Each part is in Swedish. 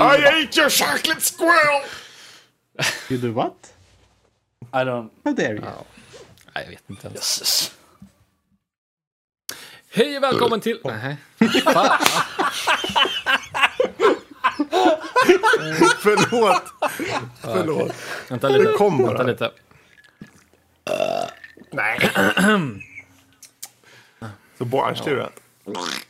I ate your chocolate squirrel! You do what? I don't... How dare you? Nej, jag vet inte ens. Jösses. Hej och välkommen till... Nej. Förlåt. Förlåt. Vänta lite. Kom bara. Vänta lite. Nej. Så barnslig du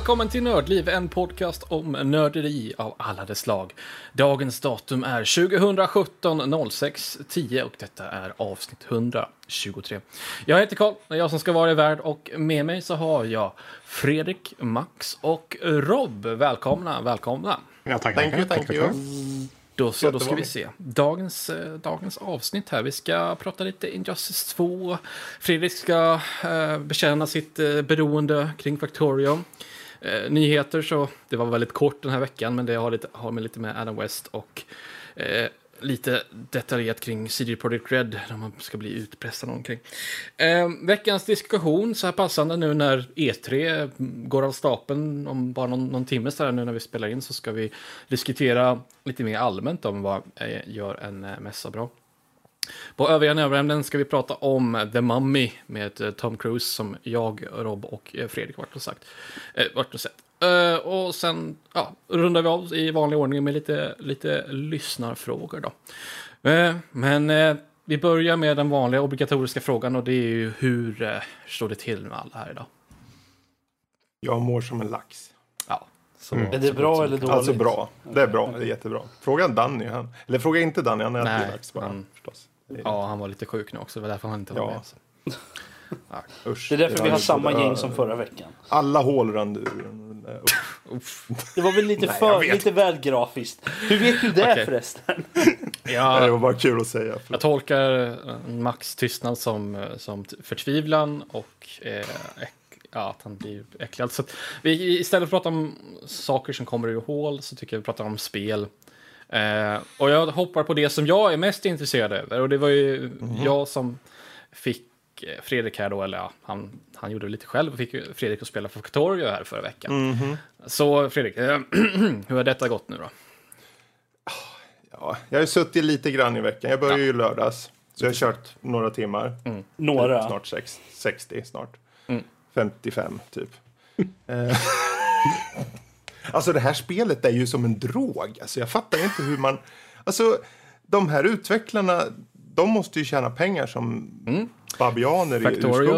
välkommen till Nördliv, en podcast om nörderi av alla dess slag. Dagens datum är 2017 06 10 och detta är avsnitt 123. Jag heter Karl, det är jag som ska vara i värld och med mig så har jag Fredrik, Max och Rob. Välkomna, välkomna. Ja, tack, Thank you, thank you. Då så, då ska vi se. Dagens, eh, dagens avsnitt här. Vi ska prata lite Injustice 2. Fredrik ska eh, bekänna sitt eh, beroende kring Factorium. Eh, nyheter så, det var väldigt kort den här veckan, men det har, lite, har med lite med Adam West och eh, lite detaljerat kring CD Projekt Red, när man ska bli utpressad omkring. Eh, veckans diskussion, så här passande nu när E3 går av stapeln om bara någon, någon timme så här nu när vi spelar in så ska vi diskutera lite mer allmänt om vad eh, gör en eh, mässa bra. På övriga nördämnen ska vi prata om The Mummy med eh, Tom Cruise som jag, Rob och eh, Fredrik vart och sagt. Eh, vart och sett. Eh, och sen ja, rundar vi av i vanlig ordning med lite, lite lyssnarfrågor då. Eh, men eh, vi börjar med den vanliga obligatoriska frågan och det är ju hur eh, står det till med alla här idag? Jag mår som en lax. Ja, så, Är det bra eller dåligt? Alltså bra. Det är bra. Det är jättebra. Fråga Danny. Han, eller fråga inte Danny. Han äter Nej, lax bara. han- Förstås. Ja, han var lite sjuk nu också, det var därför han inte var Ja. med. Så. Usch. Det är därför vi har samma gäng som förra veckan. Alla hål rann ur. Det var väl lite, för, lite väl grafiskt. Hur vet du det Okej. förresten? Ja, Det var bara kul att säga. Jag tolkar eh, Max tystnad som, eh, som förtvivlan och eh, ja, att han blir äcklad. Så att vi istället för att prata om saker som kommer ur hål så tycker jag vi pratar om spel. Eh, och jag hoppar på det som jag är mest intresserad över och det var ju jag som fick eh, Fredrik här då, eller ja, han, han gjorde det lite själv och fick ju Fredrik att spela för Factorio här förra veckan. Så Fredrik, eh, hur har detta gått nu då? Ja, jag har ju suttit lite grann i veckan. Jag började ju i lördags. Så jag har kört några timmar. Några. Snart sex, 60 snart. Mm. 55 typ. Alltså det här spelet är ju som en drog. Alltså jag fattar inte hur man... Alltså de här utvecklarna, de måste ju tjäna pengar som babianer i ur skogen.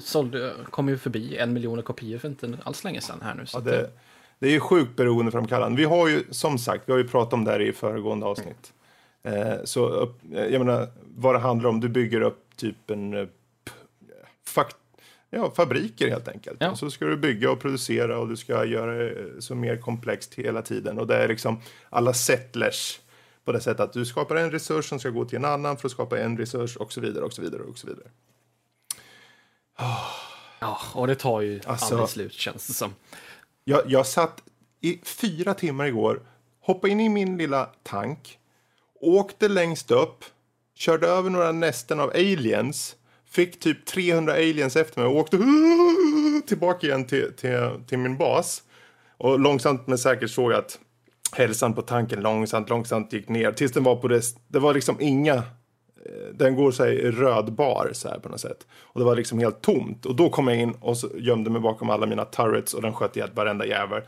Factorio eh, kom ju förbi en miljon kopior för inte alls länge sedan här nu. Ja, det, det är ju sjukt beroendeframkallande. Vi har ju som sagt, vi har ju pratat om det här i föregående avsnitt. Eh, så jag menar, vad det handlar om, du bygger upp typ en eh, fakt, ja, fabriker helt enkelt. Ja. Och så ska du bygga och producera och du ska göra det så mer komplext hela tiden. Och det är liksom alla settlers på det sättet att du skapar en resurs som ska gå till en annan för att skapa en resurs och så vidare och så vidare och så vidare. Ja, och det tar ju Alltså- aldrig slut känns det som. Jag, jag satt i fyra timmar igår, hoppade in i min lilla tank, åkte längst upp, körde över några nästen av aliens, fick typ 300 aliens efter mig och åkte tillbaka igen till, till, till min bas. Och långsamt men säkert såg jag att hälsan på tanken långsamt, långsamt gick ner tills den var på det, det var liksom inga eh, den går i röd bar så här på något sätt. Och det var liksom helt tomt. Och då kom jag in och gömde mig bakom alla mina turrets och den sköt ihjäl varenda jävel.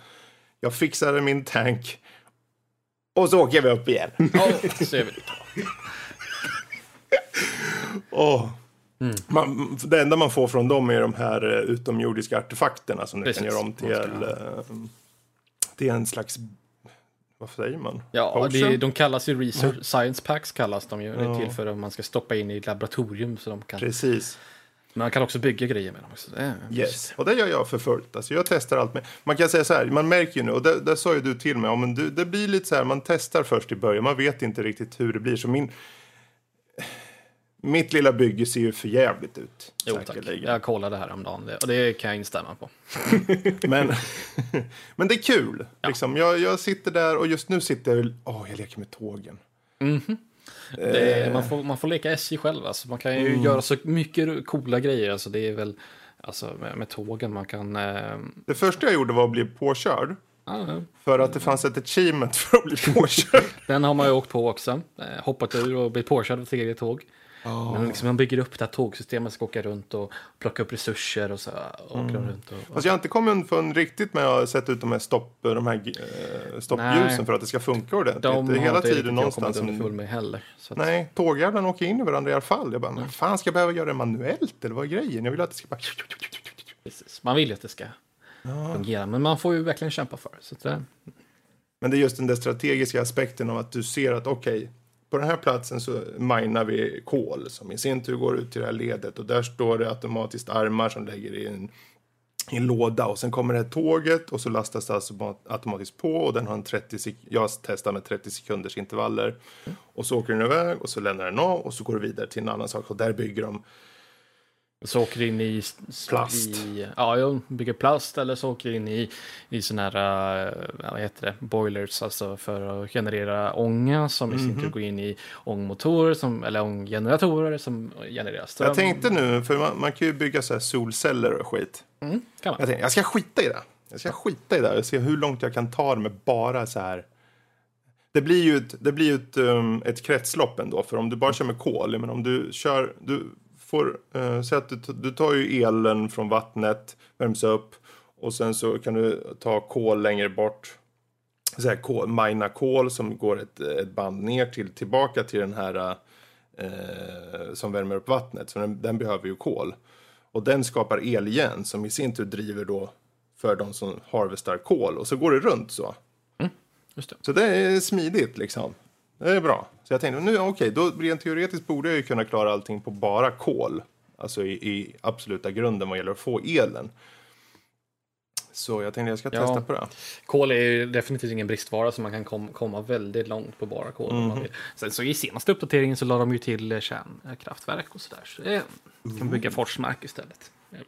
Jag fixade min tank. Och så åker vi upp igen. Ja, så är vi lite. Åh. Man, det enda man får från dem är de här eh, utomjordiska artefakterna som du Precis. kan göra om till, eh, till en slags, vad säger man? Ja, det, de kallas ju research, science packs kallas de ju. Det är till för att man ska stoppa in i ett laboratorium så de kan. Precis. Men man kan också bygga grejer med dem också. Yes, och det gör jag för fullt. Alltså jag testar allt med. Man kan säga så här, man märker ju nu, och det, det sa ju du till mig, ja, men du, det blir lite så här, man testar först i början, man vet inte riktigt hur det blir. Så min, Mitt lilla bygge ser ju för jävligt ut. Jo tack, säkerligen. jag kollade häromdagen det, och det kan jag instämma på. Men, men det är kul. Liksom. Jag, jag sitter där och just nu sitter jag Åh, jag leker med tågen. Det är, man, får, man får leka SJ själv, alltså. man kan ju göra så mycket coola grejer. Alltså, det är väl alltså, med, med tågen man kan... Eh, Det första jag gjorde var att bli påkörd. ja, För att det fanns ett achievement för att bli påkörd. den har man ju åkt på också. Eh, hoppat ur och blivit påkörd av ett eget tåg. Men liksom, man bygger upp det här tågsystemet, ska åka runt och plocka upp resurser och så åker de runt. Och, Fast jag har inte kommit underfund riktigt med att sätta ut de här, stopp, de här eh, stoppljusen Nej. för att det ska funka ordentligt. de det är hela tiden jag någonstans. underfund Som, med heller. Så att, nej, tågjävlarna åker in i varandra i alla fall. Jag bara, men fan ska jag behöva göra det manuellt eller vad är grejen? Jag vill att det ska bara... precis. Man vill ju att det ska fungera, men man får ju verkligen kämpa för det. Så eh, Men det är just den där strategiska aspekten av att du ser att okej, på den här platsen så minar vi kol som i sin tur går ut till det här ledet och där står det automatiskt armar som lägger i en, i en låda. Och sen kommer det här tåget och så lastas det alltså automatiskt på och den har en 30 sek- jag testar med 30 sekunders intervaller. Och så åker den iväg och så lämnar den av och så går det vidare till en annan sak. Och där bygger de så åker det in i... Plast. I, ja, jag bygger plast eller så åker det in i, i såna här, eh, vad heter det, boilers, alltså för att generera ånga som i sin Mhm. tur går in i ångmotorer, som, eller ånggeneratorer som genererar ström. Jag tänkte nu, för man, man kan ju bygga så här solceller och skit. Mm, kan man. Jag tänkte, jag ska skita i det. Jag ska skita i det och se hur långt jag kan ta det med bara så här. Det blir ju ett, det blir ett, um, ett kretslopp ändå. För om du bara kör med kol, men om du kör, du får, uh, säg att du, du tar ju elen från vattnet, värms upp och sen så kan du ta kol längre bort. Så här, kol, mina kol som går ett, ett band ner till, tillbaka till den här uh, som värmer upp vattnet. Så den, den behöver ju kol. Och den skapar el igen som i sin tur driver då för de som harvestar kol. Och så går det runt så. Just det. Så det är smidigt liksom. Det är bra. Så jag tänkte, nu okej, då rent teoretiskt borde jag ju kunna klara allting på bara kol. Alltså i, i absoluta grunden vad gäller att få elen. Så jag tänkte jag ska Ja. testa på det. Kol är ju definitivt ingen bristvara så man kan kom, komma väldigt långt på bara kol. om man vill. Sen så i senaste uppdateringen så la de ju till eh, kärnkraftverk och sådär. Så det, man kan bygga Forsmark istället. Är.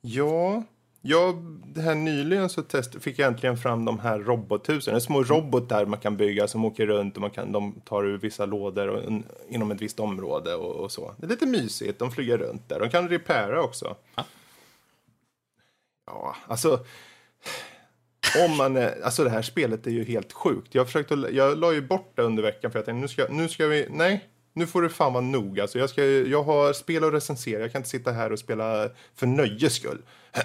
Ja, ja det här nyligen så test, fick jag äntligen fram de här robothusen. Det är små robotar man kan bygga som åker runt och man kan, de tar ur vissa lådor och, en- inom ett visst område och, och så. Det är lite mysigt, de flyger runt där. De kan repaira också. Ja. Ja, alltså. Om man är, alltså det här spelet är ju helt sjukt. Jag försökte, jag la ju bort det under veckan för jag tänkte nu ska, nu ska vi, nej. Nu får det fan vara nog. Alltså jag, ska, jag har spel att recensera. Jag kan inte sitta här och spela för nöjes skull.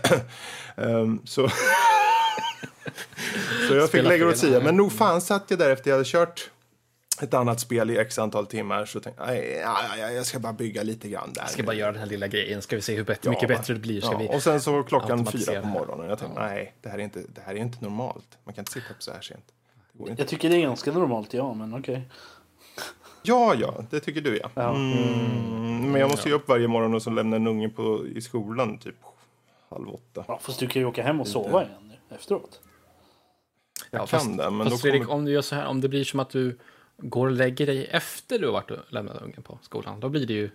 Ehm, så så jag fick lägga åt sidan. ja. Men nog fan satt jag där efter jag hade kört ett annat spel i x antal timmar. Så tänkte jag, "Nej, ja, ja, jag ska bara bygga lite grann där. Jag ska bara göra den här lilla grejen. Ska vi se hur bättre, mycket Ja, bättre det blir. Ska ja, vi... Och sen så var klockan fyra på morgonen. Jag tänkte, nej, det här, är inte, det här är inte normalt. Man kan inte sitta upp så här sent. Jag tycker det är ganska normalt, ja, men okej. Ja, ja, det tycker du ja. Ja. Mm, men jag måste ju upp varje morgon och så lämna en unge på, i skolan typ halv åtta. Ja, fast du kan ju åka hem och sova igen efteråt. Jag Ja, kan fast, det, men fast då Fredrik, kommer... om du gör så här, om det blir som att du går och lägger dig efter du har varit och lämnat ungen på skolan, då blir det ju,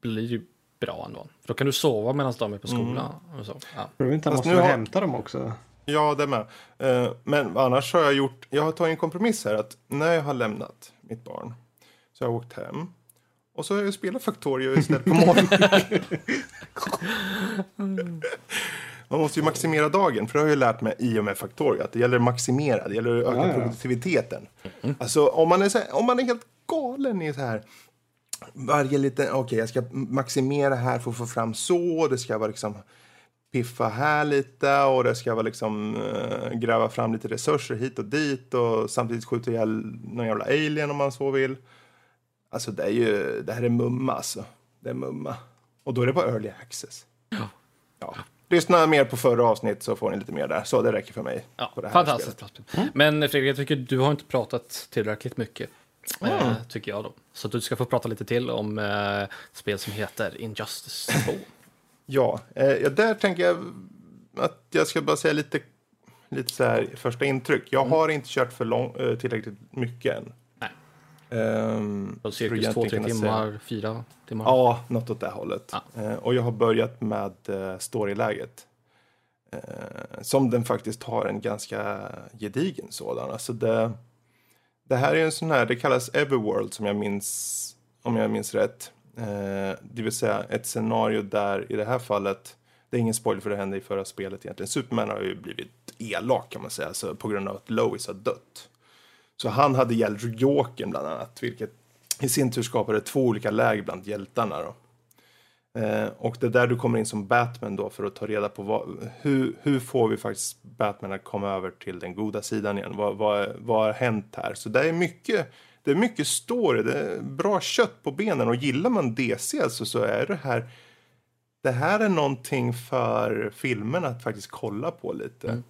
blir det ju bra ändå. För då kan du sova medan de är på skolan. Och så. Ja. Tror du inte han måste nu har- hämta dem också? Ja, det med. Eh, Men annars har jag gjort, jag har tagit en kompromiss här att när jag har lämnat mitt barn så har jag åkt hem och så har jag spelat Factorio istället på morgonen. Man måste ju maximera dagen, för det har jag ju lärt mig i och med Factorio att det gäller att maximera, det gäller att öka Ja, produktiviteten. Alltså om man, är så här, om man är helt galen i så här varje liten, okej jag ska maximera här för att få fram så, det ska vara liksom piffa här lite och det ska vara liksom eh, gräva fram lite resurser hit och dit och samtidigt skjuta ihjäl någon jävla alien om man så vill. Alltså det är ju, det här är mumma alltså. Det är mumma. Och då är det bara early access. Ja. Lyssna mer på förra avsnitt så får ni lite mer där. Så det räcker för mig. Ja, på det här fantastiskt. spelet. Men Fredrik, jag tycker du har inte pratat tillräckligt mycket. Eh, tycker jag då. Så du ska få prata lite till om eh, spel som heter Injustice 2. Ja, eh, ja, där tänker jag att jag ska bara säga lite, lite så här första intryck. Jag har inte kört för lång, eh, tillräckligt mycket än. Och för cirkus två, tre kunna säga- timmar, fyra timmar. Ja, något åt det hållet. Ja. Eh, och jag har börjat med eh, storyläget. Eh, som den faktiskt har en ganska gedigen sådan. Alltså det, det här är en sån här, det kallas Everworld som jag minns, om jag minns rätt. Det vill säga ett scenario där i det här fallet, det är ingen spoiler för det hände i förra spelet egentligen. Superman har ju blivit elak kan man säga, så på grund av att Lois har dött. Så han hade hjälpt Jokern bland annat, vilket i sin tur skapade två olika läger bland hjältarna. Då. Eh, och det är där du kommer in som Batman då för att ta reda på vad, hur, hur får vi faktiskt Batman att komma över till den goda sidan igen? Vad, vad, vad har hänt här? Så det är mycket, det är mycket story, det är bra kött på benen och gillar man DC alltså så är det här det här är någonting för filmen att faktiskt kolla på lite.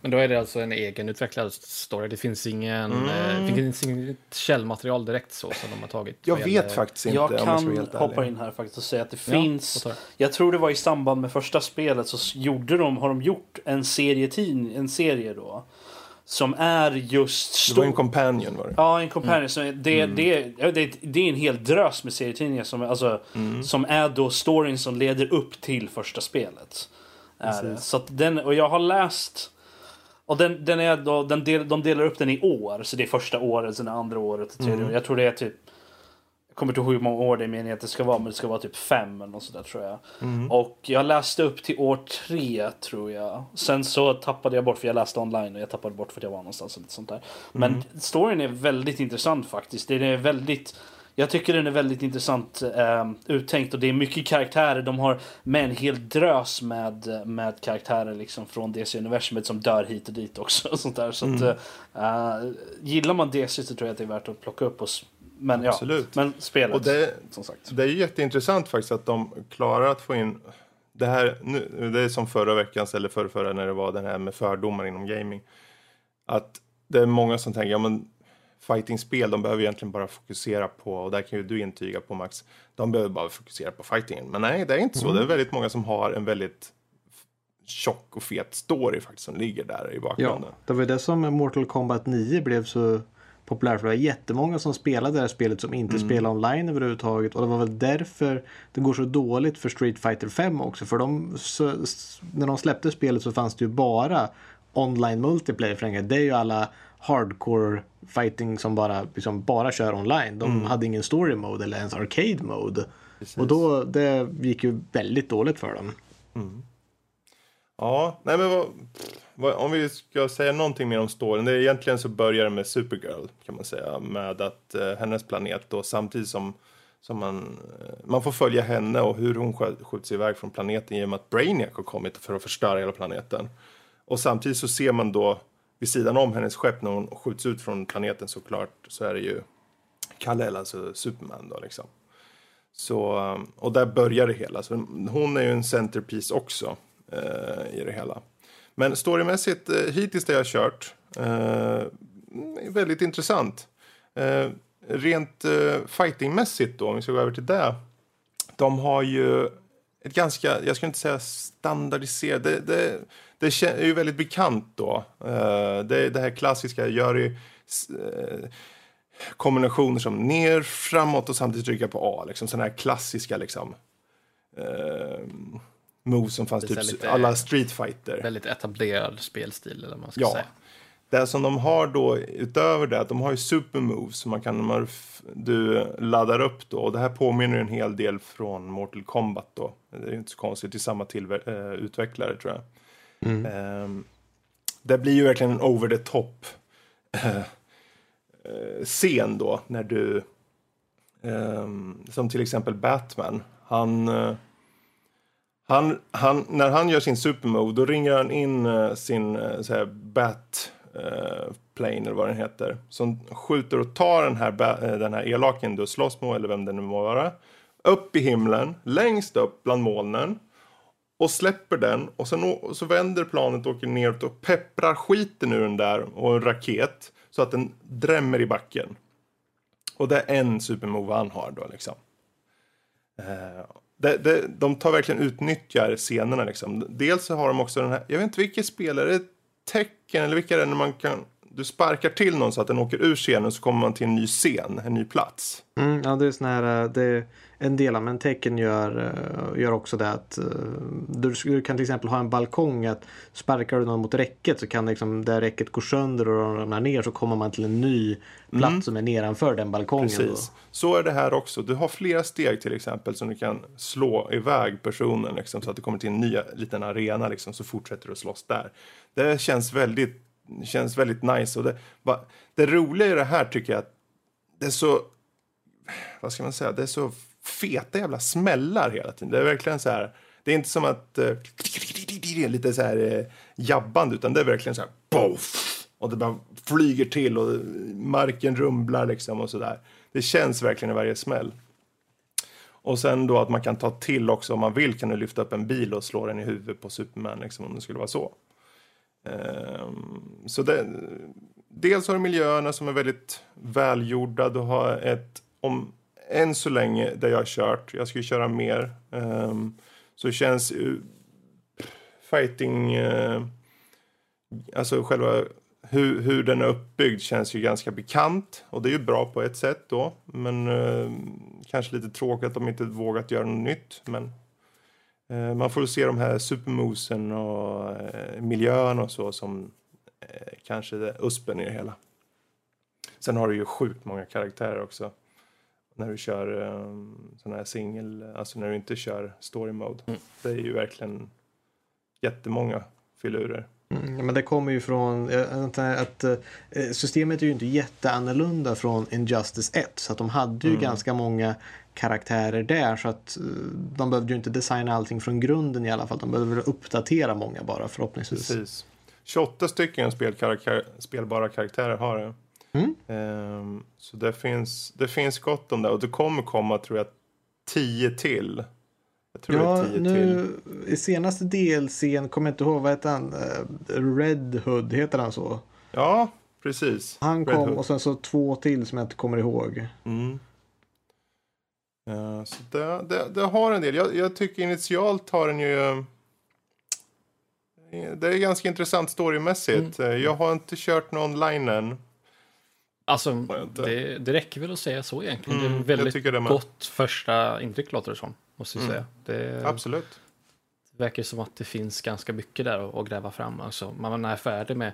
Men då är det alltså en egenutvecklad story. Det finns ingen, Mm. eh, det finns inget källmaterial direkt så som de har tagit. Jag vet gäller- faktiskt inte Jag jag kan helt hoppa ärlig. in här faktiskt och säga att det Ja, finns... Jag tror det var i samband med första spelet så gjorde de, har de gjort en serietidning, en serie då. Som är just... Det var en stor- companion var det. Ja, en companion. är- Det, det, det, det är en hel drös med serietidningar som, alltså, som är då storyn som leder upp till första spelet. Så att den, och jag har läst... Och den, den är då, den del, de delar upp den i år. Så det är första året, sen andra året, och tredje året. Jag tror det är typ... Kommer inte ihåg hur många år det är meningen att det ska vara, men det ska vara typ fem eller något sådär tror jag. Och jag läste upp till år tre tror jag. Sen så tappade jag bort för jag läste online och jag tappade bort för att jag var någonstans och lite sånt där. Men storyn är väldigt intressant faktiskt. Den är väldigt jag tycker den är väldigt intressant eh, uttänkt och det är mycket karaktärer. De har med en hel drös med, med karaktärer liksom från DC-universumet som dör hit och dit också. Och sånt där. Så att, eh, gillar man DC så tror jag att det är värt att plocka upp. Och, men, ja, Absolut. men spelet, Och det, som sagt. Det är ju jätteintressant faktiskt att de klarar att få in det här, nu, det är som förra veckans eller förra, förra när det var den här med fördomar inom gaming. Att det är många som tänker, ja men fightingspel, de behöver egentligen bara fokusera på, och där kan ju du intyga på Max, de behöver bara fokusera på fightingen. Men nej, det är inte så. Det är väldigt många som har en väldigt tjock och fet story faktiskt som ligger där i Ja, bakgrunden. det var ju det som Mortal Kombat 9 blev så populärt. För det var jättemånga som spelade det här spelet som inte spelade online överhuvudtaget. Och det var väl därför det går så dåligt för Street Fighter 5 också. För de, så, när de släppte spelet så fanns det ju bara online multiplayer för Det är ju alla hardcore fighting som bara, liksom, bara kör online. De hade ingen story mode eller ens arcade mode. Och då, det gick ju väldigt dåligt för dem. Ja, nej men vad, om vi ska säga någonting mer om storyn. Det är egentligen så börjar det med Supergirl kan man säga. Med att eh, hennes planet då samtidigt som, som man, eh, man får följa henne och hur hon skjuts iväg från planeten genom att Brainiac har kommit för att förstöra hela planeten. Och samtidigt så ser man då vid sidan om hennes skepp när hon skjuts ut från planeten såklart så är det ju Kal-El, alltså Superman då liksom. Så, eh, och där börjar det hela. Så hon är ju en centerpiece också eh, i det hela. Men storymässigt, eh, hittills det jag har kört, eh, väldigt intressant. Eh, rent eh, fightingmässigt då, om vi ska gå över till det. De har ju ett ganska, jag skulle inte säga standardiserat, det, det, det är ju väldigt bekant då. Eh, det, det här klassiska, gör ju eh, kombinationer som ner, framåt och samtidigt trycka på A. Liksom sådana här klassiska liksom. Eh, moves som fanns typ lite- alla Street Fighter. Väldigt etablerad spelstil eller vad man ska Ja. säga. Det som de har då utöver det, att de har ju supermoves som man kan, man du laddar upp då. Och det här påminner en hel del från Mortal Kombat då. Det är inte så konstigt, det är samma tillver- eh, utvecklare tror jag. Ehm, det blir ju verkligen en over the top eh, scen då när du ehm, som till exempel Batman. Han han, han, när han gör sin supermove då ringer han in uh, sin uh, så här, bat uh, plane eller vad den heter. Som skjuter och tar den här, ba- den här elaken du slåss med eller vem det nu må vara. Upp i himlen, längst upp bland molnen. Och släpper den och sen, och så vänder planet och åker neråt och pepprar skiten ur den där och en raket. Så att den drämmer i backen. Och det är en supermove han har då liksom. Det, det, de tar verkligen utnyttjar scenerna liksom. Dels så har de också den här, jag vet inte vilket spel, är det Tecken eller vilka är det när man kan, du sparkar till någon så att den åker ur scenen så kommer man till en ny scen, en ny plats. Mm, ja, det är sån här, eh, det, en del av tecken gör, eh, gör också det att eh, du, du kan till exempel ha en balkong att sparkar du någon mot räcket så kan liksom, det räcket gå sönder och ramla ner så kommer man till en ny plats som är nedanför den balkongen. Mm. Precis. Då. Så är det här också. Du har flera steg till exempel som du kan slå iväg personen liksom, så att du kommer till en ny liten arena liksom, så fortsätter du att slåss där. Det känns väldigt, känns väldigt nice. Och det, va, det roliga i det här tycker jag att det är så, vad ska man säga, det är så feta jävla smällar hela tiden. Det är verkligen så här, det är inte som att eh, lite så här eh, jabbande utan det är verkligen så här boff, och det bara flyger till och marken rumlar liksom och sådär. Det känns verkligen i varje smäll. Och sen då att man kan ta till också om man vill kan du lyfta upp en bil och slå den i huvudet på Superman liksom om det skulle vara så. Ehm, så det, dels har du miljöerna som är väldigt välgjorda. Du har ett, om än så länge där jag har kört, jag ska ju köra mer, ehm, så känns ju fighting, eh, alltså själva hur, hur den är uppbyggd känns ju ganska bekant och det är ju bra på ett sätt då. Men eh, kanske lite tråkigt att de inte vågat göra något nytt. Men man får se de här supermosen och eh, miljön och så som eh, kanske uspen i det hela. Sen har du ju sjukt många karaktärer också. När du kör eh, sån här singel, alltså när du inte kör story mode. Mm. Det är ju verkligen jättemånga filurer. Mm, men det kommer ju från att eh, systemet är ju inte jätteannorlunda från Injustice 1 så att de hade ju ganska många karaktärer där så att eh, de behövde ju inte designa allting från grunden i alla fall. De behövde uppdatera många bara förhoppningsvis. Precis. 28 stycken spelkarakär, spelbara karaktärer har det. Mm. Ehm, så det finns, det finns gott om det. Och det kommer komma, tror jag, 10 till. Jag tror Ja, det är 10 till. nu i senaste DLCn, kommer jag inte ihåg, vad heter han? Eh, Red Hood, heter han så? Ja, precis. Han Red kom Hood. och sen så två till som jag inte kommer ihåg. Mm. Ja, så det, det, det har en del. Jag, jag tycker initialt har den ju... eh, Det är ganska intressant storymässigt. Mm. Eh, Jag har inte kört någon online än. Alltså, det, det räcker väl att säga så egentligen. Mm, det är jag väldigt gott första intryck låter det som. Måste jag Mm. säga. Det Absolut. verkar som att det finns ganska mycket där att, att gräva fram. Alltså, man är färdig med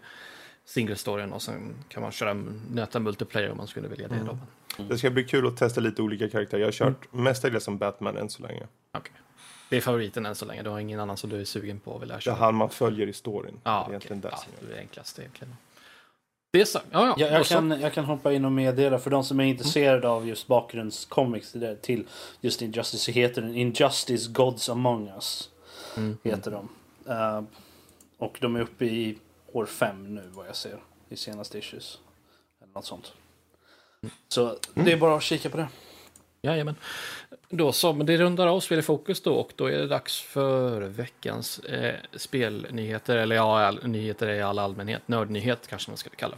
single storyn och sen kan man köra nöta multiplayer om man skulle vilja det. Då. Det ska bli kul att testa lite olika karaktärer. Jag har kört mestadels som Batman än så länge. Okej. Det är favoriten än så länge. Du har ingen annan som du är sugen på vill lära Det är köra. han man följer i storyn. Ja, det är egentligen det ja, det är enklast egentligen. Det är så. Ja, ja. Jag, jag, så. kan, jag kan hoppa in och meddela för de som är intresserade av just bakgrundscomics till, just Injustice så heter den Injustice Gods Among Us. Mm. Heter de. Eh, och de är uppe i år fem nu vad jag ser i senaste issues. Eller något sånt. Så det är bara att kika på det. Jajamän. Då så, men det rundar av Spel i fokus då och då är det dags för veckans eh, spelnyheter, eller ja, all, nyheter i all allmänhet, nördnyhet kanske man skulle kalla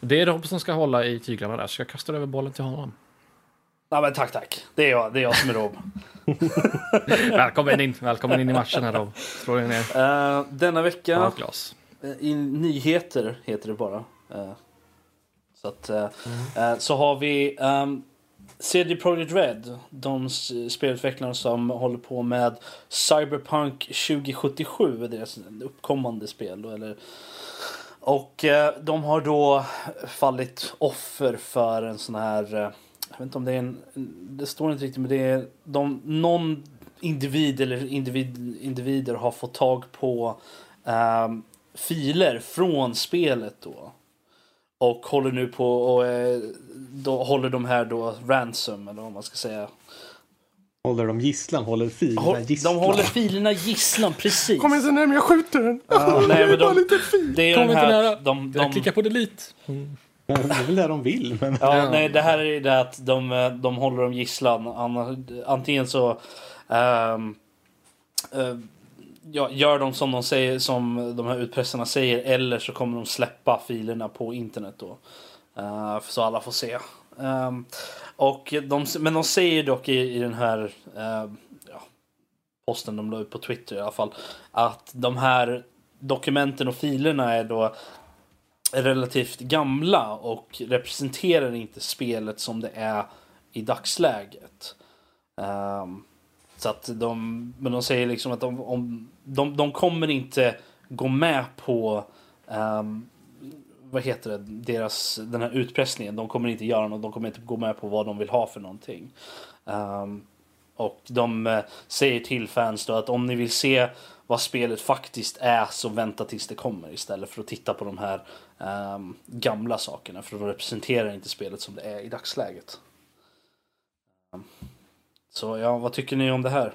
det. Det är Rob som ska hålla i tyglarna där, så jag kastar över bollen till honom. Ja, men tack, tack. Det är jag, det är jag som är Rob. välkommen in, välkommen in i matchen här Rob. Slå dig ner. Eh, denna vecka. Eh, I nyheter heter det bara. Eh, Så, att, eh, eh, så har vi um, CD Projekt Red. De spelutvecklare spelutvecklarna som håller på med Cyberpunk 2077. Deras uppkommande spel. Eller, och eh, de har då fallit offer för en sån här... Eh, jag vet inte om det är en... Det står inte riktigt men det är... De, någon individ eller individ, individer har fått tag på ehm, filer från spelet då. Och håller nu på och eh, då håller de här då ransom eller vad man ska säga. Håller de gisslan, håller filerna Håll, gisslan. de håller filerna gisslan precis. Kom igen närmare, jag skjuter den! Ja, nej, men Bara de, lite fil! det är Kom den inte nära. de, Jag de, klickar på delete. Det är väl det de vill. Men... Ja, Ja. nej, det här är det att de, eh, de håller dem gisslan. Antingen så ehm, eh, ja, gör de som de säger, som de här utpressarna säger, eller så kommer de släppa filerna på internet då. Uh, så alla får se. Um, och de, men de säger dock i, i den här uh, ja, posten de la ut på Twitter i alla fall att de här dokumenten och filerna är då relativt gamla och representerar inte spelet som det är i dagsläget. Um, så att de, men de säger liksom att om, om, de, de kommer inte gå med på um, vad heter det, deras, den här utpressningen. De kommer inte göra något, de kommer inte gå med på vad de vill ha för någonting. Um, och de uh, säger till fans då att om ni vill se vad spelet faktiskt är så vänta tills det kommer istället för att titta på de här um, gamla sakerna för de representerar inte spelet som det är i dagsläget. Um, så ja, vad tycker ni om det här?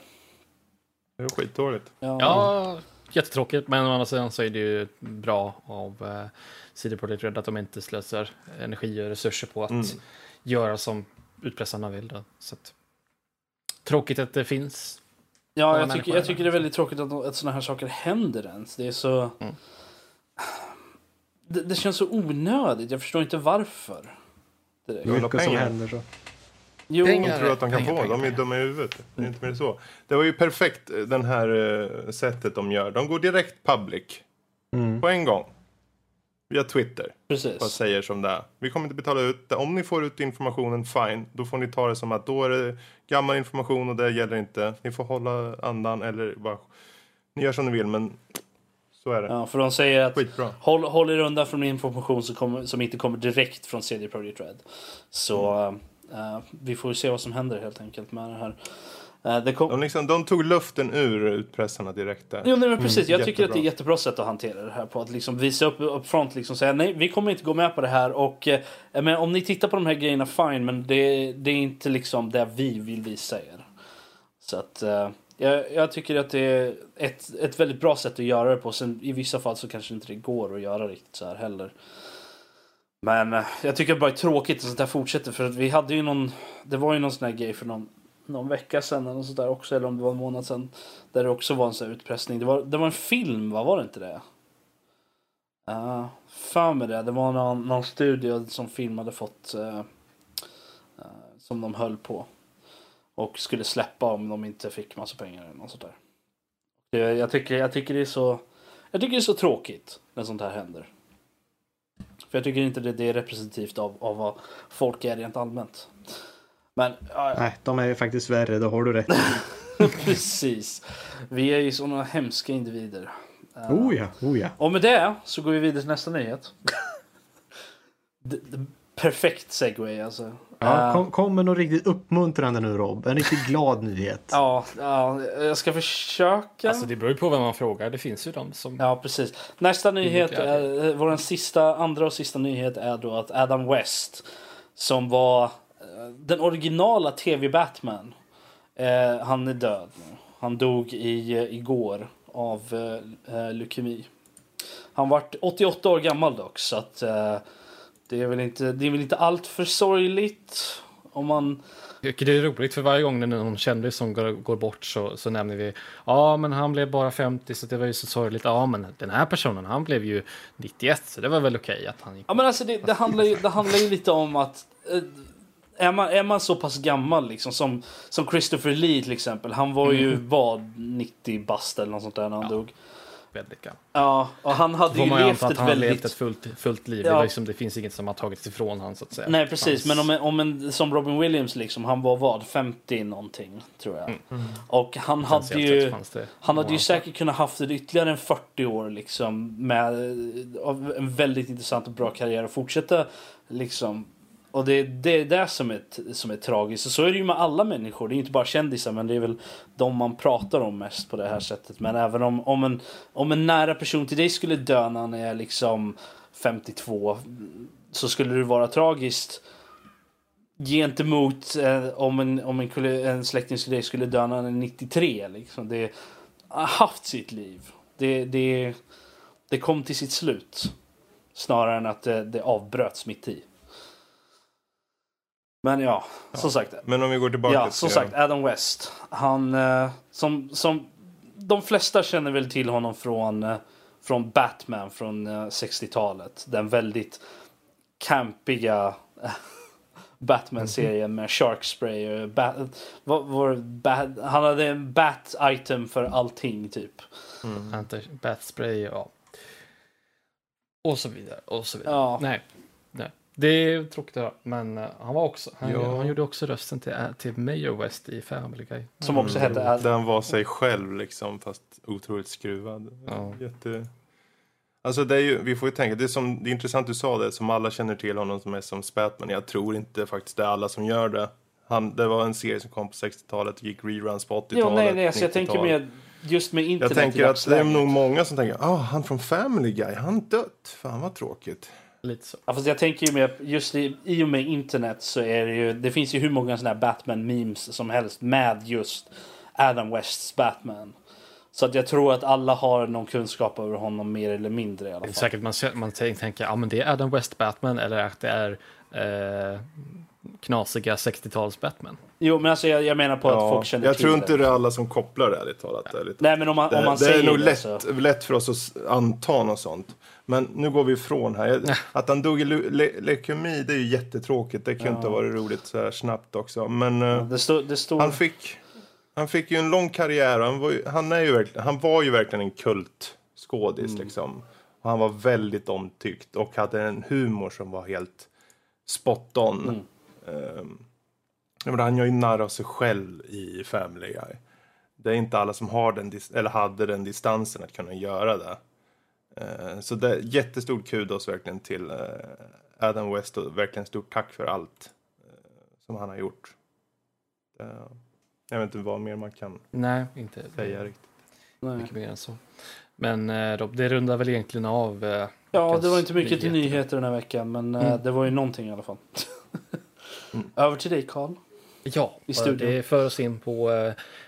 Det är skitdåligt. Ja, ja jättetråkigt men å andra sidan så är det ju bra av CD Projekt Red att de inte slösar energi och resurser på att mm. göra som utpressarna vill. Då. Så att, tråkigt att det finns Ja, jag tycker, jag tycker det är väldigt tråkigt att, att sådana här saker händer ens. Det är så... Mm. Det, det, känns så onödigt. Jag förstår inte varför. Det är mycket som händer så. Jo, pengar, de tror att de kan pengar, få. Pengar, de är dumma i huvudet. Det är inte mer så. Det var ju perfekt eh, den här uh, sättet de gör. De går direkt public. Mm. På en gång. Via Twitter. Precis. Bara säger som det är. Vi kommer inte betala ut det. Om ni får ut informationen, fine. Då får ni ta det som att då är det gammal information och det gäller inte. Ni får hålla andan eller bara... Ni gör som ni vill men så är det. Ja, för de säger att Skitbra. håll, håll er undan från information som, kommer, som inte kommer direkt från CD Projekt Red. Så mm. Uh, vi får se vad som händer helt enkelt med det här. Uh, kom... de, liksom, de, tog luften ur utpressarna direkt där. Jo, nej, men precis. Mm, jag tycker att det är jättebra sätt att hantera det här på. Att liksom visa upp, upp front, liksom säga nej, vi kommer inte gå med på det här. Och eh, men om ni tittar på de här grejerna, fine, men det, det är inte liksom det vi vill visa er. Så att eh, jag, jag, tycker att det är ett, ett väldigt bra sätt att göra det på. Sen i vissa fall så kanske inte det går att göra riktigt så här heller. Men eh, jag tycker det bara är tråkigt att sånt här fortsätter för att vi hade ju någon, det var ju någon sån här grej för någon någon vecka sedan eller sånt där också, eller om det var en månad sedan. Där det också var en sån här utpressning. Det var, det var en film, va? Var det inte det? Ja, uh, för med det. Det var någon, någon studio som film hade fått uh, uh, som de höll på. Och skulle släppa om de inte fick massa pengar eller något sånt där. Det, jag, tycker, jag tycker det är så jag tycker det är så tråkigt när sånt här händer. För jag tycker inte det, det är representativt av, av vad folk är rent allmänt. Men, ja, Nej, de är ju faktiskt värre, det har du rätt Precis. Vi är ju sådana hemska individer. Oh ja, oh ja. Och med det så går vi vidare till nästa nyhet. perfekt segway alltså. Ja, kom, kom med något riktigt uppmuntrande nu Rob. En riktigt glad nyhet. Ja, ja, jag ska försöka. Alltså det beror ju på vem man frågar. Det finns ju de som... Ja, precis. Nästa nyhet, är, vår sista, andra och sista nyhet är då att Adam West som var den originala tv-Batman. Eh, han är död nu. Han dog i, eh, igår av eh, eh, leukemi. Han var 88 år gammal dock så att eh, det är väl inte, det är väl inte allt för sorgligt om man det är roligt för varje gång det är någon kändis som går, går bort så, så nämner vi ja men han blev bara 50 så det var ju så sorgligt. Ja men den här personen han blev ju 91 så det var väl okej okay att han gick Ja men alltså det, det, handlar ju, det handlar ju lite om att eh, är man, är man så pass gammal liksom som, som Christopher Lee till exempel. Han var ju mm. vad 90 bast eller något sånt där när han ja. dog. Väldigt gammal. Ja, och han hade ju levt ett han väldigt... levt ett fullt, fullt liv. Ja. Det, liksom, det finns inget som har tagits ifrån honom så att säga. Nej precis, Hans... men om en, om en, som Robin Williams liksom, han var vad, 50 någonting tror jag. Mm. Mm. Och han hade ju, han hade ju säkert kunnat haft det ytterligare en 40 år liksom med en väldigt intressant och bra karriär och fortsätta liksom och det, det är det som är, som är tragiskt. Och så är det ju med alla människor. Det är inte bara kändisar men det är väl de man pratar om mest på det här sättet. Men även om, om, en, om en nära person till dig skulle dö när han är liksom 52 så skulle det vara tragiskt gentemot eh, om, en, om en, en släkting till dig skulle dö när han är 93. Liksom. Det har haft sitt liv. Det, det, det kom till sitt slut. Snarare än att det, det avbröts mitt i. Men ja, ja, som sagt. Men om vi går tillbaka ja, som sagt, Adam West. Han eh, som, som de flesta känner väl till honom från, eh, från Batman från eh, 60-talet. Den väldigt campiga eh, Batman-serien med Shark Spray. Bat, vad, var bat, han hade en Bat-item för allting typ. Mm. Bat Spray, ja. Och så vidare, och så vidare. Ja. Nej, nej. Det är tråkigt att höra, men eh, han var också, han, Ja. han gjorde också rösten till, eh, till Mayor West i Family Guy. Som också hette Ad- Där han var sig själv liksom, fast otroligt skruvad. Ja. Jätte... Alltså det är ju, vi får ju tänka, det är, som, det är intressant du sa det, som alla känner till honom som är som Spatman. Jag tror inte faktiskt det är alla som gör det. Han, det var en serie som kom på 60-talet och gick reruns på 80-talet. Jo, nej, nej, alltså jag tänker 90-talet. med just med internet Jag tänker att det är nog många som tänker, ah, han från Family Guy, han dött. Fan vad tråkigt. Lite så. Ja, fast jag tänker ju med just i, i och med internet så är det ju, det finns ju hur många sådana här Batman-memes som helst med just Adam Wests Batman. Så att jag tror att alla har någon kunskap över honom mer eller mindre i alla Det är fall. säkert man, ser- man tänker, tänker, ja men det är Adam West Batman eller att det är eh, knasiga 60-tals Batman. Jo, men alltså jag, jag menar på att folk känner jag till tror inte det. det är alla som kopplar det ärligt talat. ärligt. Nej, men om man, Det, om man det säger är nog det lätt, så... lätt för oss att anta något sånt. Men nu går vi ifrån här. Jag- Att han dog i le- le- leukemi, det är ju jättetråkigt. Det kan ju inte ha varit roligt så här snabbt också. Men eh, Det står... Det står han, fick, han fick ju en lång karriär. Han var ju, han är ju verkligen, han var ju verkligen en kultskådis Mm. liksom. Och han var väldigt omtyckt och hade en humor som var helt spot on. Mm. Menar, han gör ju narr av sig själv i Family Guy. Det är inte alla som har den, eller hade den distansen att kunna göra det. Eh, så det är jättestort kudos verkligen till eh, Adam West och verkligen stort tack för allt eh, som han har gjort. Jag vet inte vad mer man kan Nej, inte säga riktigt. Nej. mycket mer än så. Men Rob, det rundar väl egentligen av Ja, det var inte mycket till nyheter. nyheter den här veckan, men Mm. det var ju någonting i alla fall. Mm. Över till dig, Karl. Ja, det för oss in på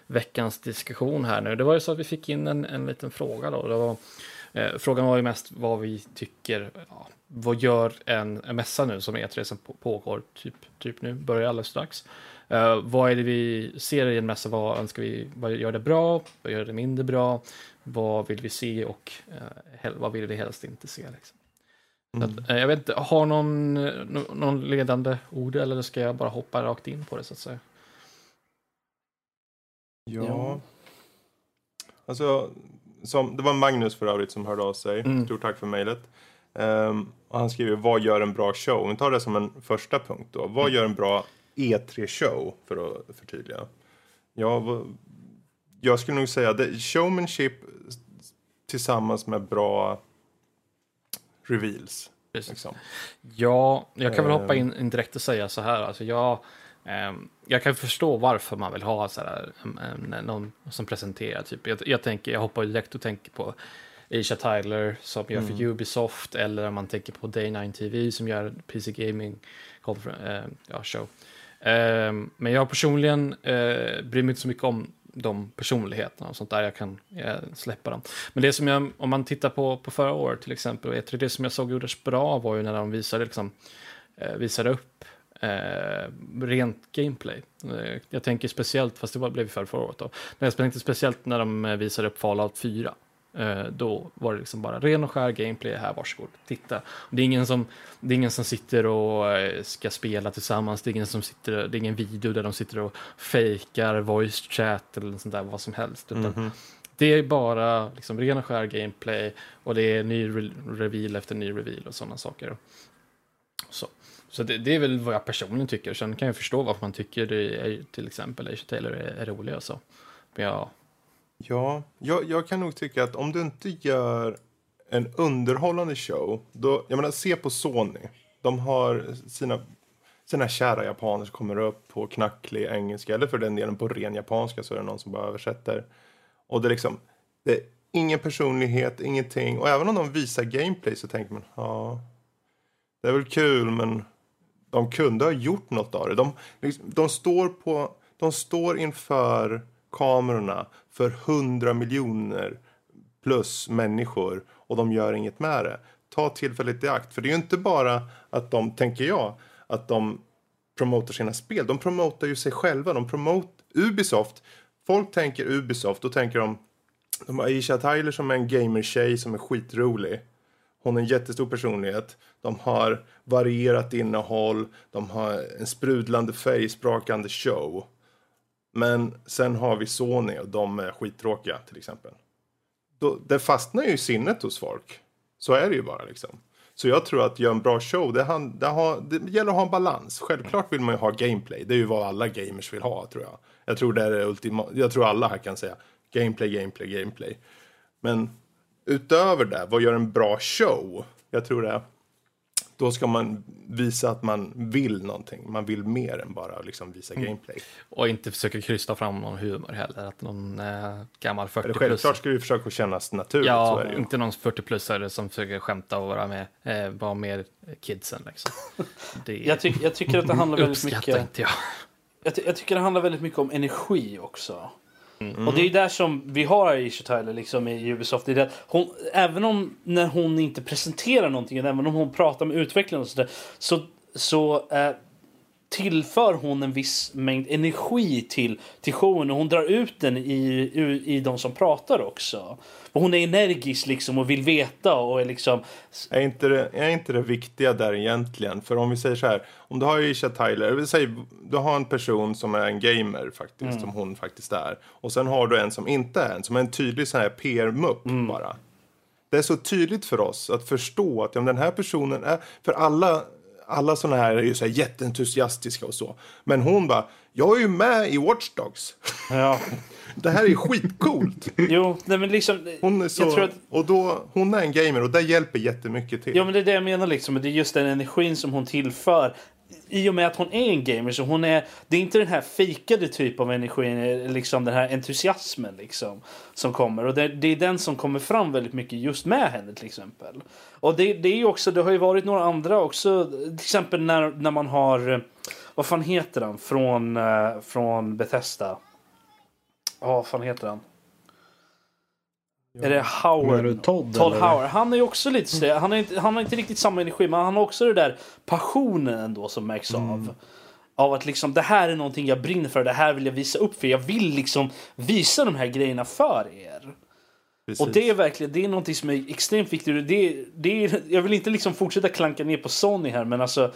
veckans diskussion här nu. Det var ju så att vi fick in en, en liten fråga då. Det var, frågan var ju mest vad vi tycker, ja, vad gör en, en mässa nu som E3 som på- pågår typ, typ nu, börjar alldeles strax. Eh, vad är det vi ser i en mässa, vad önskar vi, vad gör det bra, vad gör det mindre bra, vad vill vi se och eh, hel, vad vill vi helst inte se. Liksom. Mm. att, eh, jag vet inte, har någon, eh, nå- någon ledande ord eller ska jag bara hoppa rakt in på det så att säga? Ja. Ja. Alltså, som, det var Magnus för övrigt som hörde av sig. Mm. Stort tack för mejlet. Ehm, och han skriver, vad gör en bra show? Vi tar det som en första punkt då. Vad gör en bra E3-show? För att förtydliga. Ja, vad, jag skulle nog säga det, showmanship tillsammans med bra reveals. Liksom. Ja, jag kan väl hoppa in, in direkt och säga så här. Alltså jag, ehm, jag kan förstå varför man vill ha så här, någon som presenterar. Typ. Jag, jag, tänker, jag hoppar direkt och tänker på Asia Tyler som gör för Ubisoft eller om man tänker på Day9 TV som gör PC Gaming konfer- eh, ja, show. Ehm, men jag personligen eh, bryr mig inte så mycket om de personligheterna och sånt där. Jag kan eh, släppa dem. Men det som jag, om man tittar på, på förra året till exempel, tror det som jag såg gjordes bra var ju när de visade, liksom, eh, visade upp eh, rent gameplay. Eh, jag tänker speciellt, fast det var, blev för förra året då, men jag tänkte speciellt när de eh, visade upp Fallout 4. Eh, då var det liksom bara ren och skär gameplay här, varsågod, titta. Det är ingen som, det är ingen som sitter och eh, ska spela tillsammans, det är ingen som sitter, det är ingen video där de sitter och fejkar voice chat eller sånt där, vad som helst. Utan Mhm. det är bara liksom ren och skär gameplay och det är ny re- reveal efter ny reveal och sådana saker. Så, så det, det är väl vad jag personligen tycker. Sen kan jag förstå varför man tycker det är, till exempel Asia Taylor är, är rolig och så. Men ja, Ja, jag, jag kan nog tycka att om du inte gör en underhållande show, då, jag menar se på Sony. De har sina, sina kära japaner som kommer upp på knacklig engelska, eller för den delen på ren japanska så är det någon som bara översätter. Och det är liksom, det är ingen personlighet, ingenting. Och även om de visar gameplay så tänker man, ja, det är väl kul men de kunde ha gjort något av det. De, liksom, de, står, på, de står inför kamerorna för hundra miljoner plus människor och de gör inget med det. Ta tillfället i akt. För det är ju inte bara att de, tänker jag, att de promotar sina spel. De promotar ju sig själva. De promotar Ubisoft. Folk tänker Ubisoft, då tänker de de har Aisha Tyler som är en gamer-tjej som är skitrolig. Hon är en jättestor personlighet. De har varierat innehåll. De har en sprudlande färgsprakande show. Men sen har vi Sony och de är skittråkiga till exempel. Då, det fastnar ju i sinnet hos folk. Så är det ju bara liksom. Så jag tror att göra en bra show, det, han, det, har, det gäller att ha en balans. Självklart vill man ju ha gameplay. Det är ju vad alla gamers vill ha tror jag. Jag tror det är det ultima, jag tror alla här kan säga gameplay, gameplay, gameplay. Men utöver det, vad gör en bra show? Jag tror det då ska man visa att man vill någonting. Man vill mer än bara liksom visa Mm. gameplay. Och inte försöka krysta fram någon humor heller. Att någon eh, gammal 40 Eller plus. självklart ska det ju försöka kännas naturligt. så Ja, är det ju. inte någon 40-plussare som försöker skämta och vara med, eh, vara med kidsen liksom. Det Jag, tyck, jag tycker att det handlar väldigt mycket... inte jag. Jag, ty- jag tycker det handlar väldigt mycket om energi också. Mm. Och det är ju där som vi har Aisha Tyler liksom i Ubisoft. Det är det, hon, även om när hon inte presenterar någonting, även om hon pratar med utvecklarna och sådär, så, så eh, tillför hon en viss mängd energi till, till showen och hon drar ut den i, i, i de som pratar också. Och hon är energisk liksom och vill veta och är liksom... Är inte, det, är inte det viktiga där egentligen? För om vi säger så här, om du har Isha Tyler, vi säger, du har en person som är en gamer faktiskt, som hon faktiskt är. Och sen har du en som inte är en, som är en tydlig sån här PR-mupp bara. Det är så tydligt för oss att förstå att ja, den här personen är, för alla, alla såna här är ju så här jätteentusiastiska och så. Men hon bara, jag är ju med i Watch Dogs. Ja. Det här är ju skitcoolt. Jo, nej men liksom... Hon är så, att, och då, hon är en gamer och det hjälper jättemycket till. Ja men det är det jag menar liksom. Det är just den energin som hon tillför. I och med att hon är en gamer så hon är, det är inte den här fejkade typ av energin, liksom den här entusiasmen liksom. Som kommer. Och det, det är den som kommer fram väldigt mycket just med henne till exempel. Och det, det är ju också, det har ju varit några andra också. Till exempel när, när man har, vad fan heter han från, eh, från Bethesda? Ja, vad fan heter han? Är det Howard? Todd, Todd? Howard. Han är ju också lite så, han, är inte, han har inte riktigt samma energi men han har också det där passionen ändå som märks av. Av att liksom det här är någonting jag brinner för, det här vill jag visa upp för. Jag vill liksom visa de här grejerna för er. Precis. Och det är verkligen, det är någonting som är extremt viktigt. Det, det är, jag vill inte liksom fortsätta klanka ner på Sony här men alltså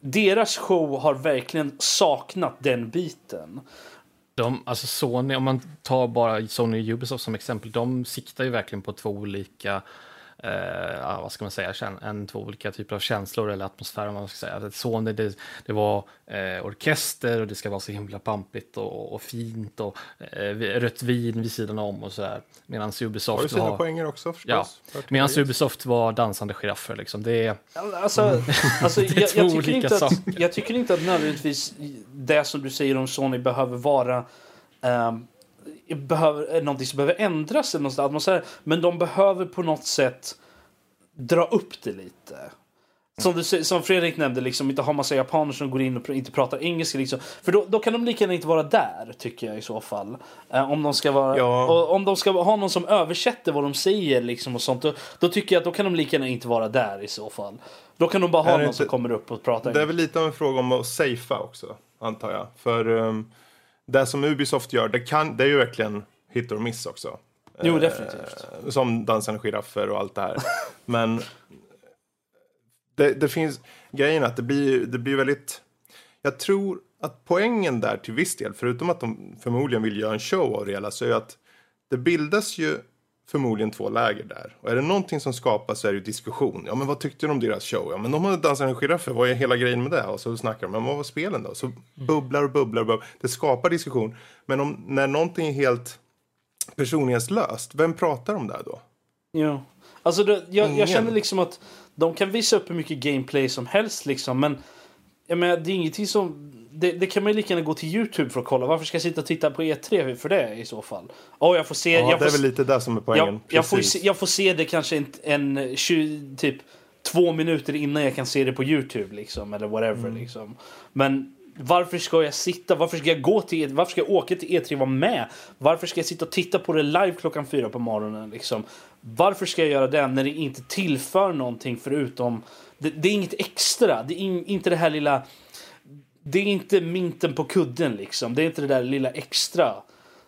deras show har verkligen saknat den biten. De, alltså Sony, om man tar bara Sony och Ubisoft som exempel, de siktar ju verkligen på två olika, eh, vad ska man säga, en, två olika typer av känslor eller atmosfär. om Man ska säga. Att Sony, det, det var eh, orkester och det ska vara så himla pampigt och, och fint och eh, rött vin vid sidan om och sådär. Medan har Ubisoft sina var... poänger också förstås. Ja, medan Ubisoft var dansande giraffer liksom. Det är... Alltså, alltså Det är jag, två jag, tycker olika inte att, saker. jag tycker inte att nödvändigtvis det som du säger om Sony behöver vara ehm, behöver, är någonting som behöver ändras eller någonstans. Atmosfär, men de behöver på något sätt dra upp det lite. Som, du, som Fredrik nämnde, liksom, inte ha massa japaner som går in och inte pratar engelska. Liksom. För då, då kan de lika gärna inte vara där, tycker jag i så fall. Eh, om de ska vara, Ja. och, om de ska ha någon som översätter vad de säger liksom, och sånt, då, då tycker jag att då kan de lika gärna inte vara där i så fall. Då kan de bara ha någon inte- som kommer upp och pratar Det är väl lite av en fråga om att safea också, antar jag. För um, det som Ubisoft gör, det, kan, det är ju verkligen hit or miss också. Jo, Eh, definitivt. Som dansande giraffer och allt det här. Men det, det finns grejen att det blir, det blir väldigt... Jag tror att poängen där till viss del, förutom att de förmodligen vill göra en show av det hela, så är att det bildas ju förmodligen två läger där. Och är det någonting som skapas så är det ju diskussion. Ja men vad tyckte du om deras show? Ja men de hade dansande giraffer, vad är hela grejen med det? Och så snackar de, men vad var spelen då? Så bubblar och bubblar och bubblar. Det skapar diskussion. Men om, när någonting är helt personlighetslöst, vem pratar om det då? Jo. Alltså det, jag, jag känner liksom att de kan visa upp hur mycket gameplay som helst liksom, men jag menar, det är ingenting som... Det, det kan man ju lika gärna gå till Youtube för att kolla. Varför ska jag sitta och titta på E3 för det i så fall? Åh, jag får se... Ja, jag det får är väl lite det som är poängen. jag, jag, får, se, jag får se det kanske en, en 20, typ två minuter innan jag kan se det på Youtube liksom, eller whatever Mm. liksom. Men varför ska jag sitta, varför ska jag gå till, E- varför ska jag åka till E3 och vara med? Varför ska jag sitta och titta på det live klockan fyra på morgonen liksom? Varför ska jag göra det när det inte tillför någonting förutom, det, det är inget extra, det är in, inte det här lilla det är inte minten på kudden liksom. Det är inte det där lilla extra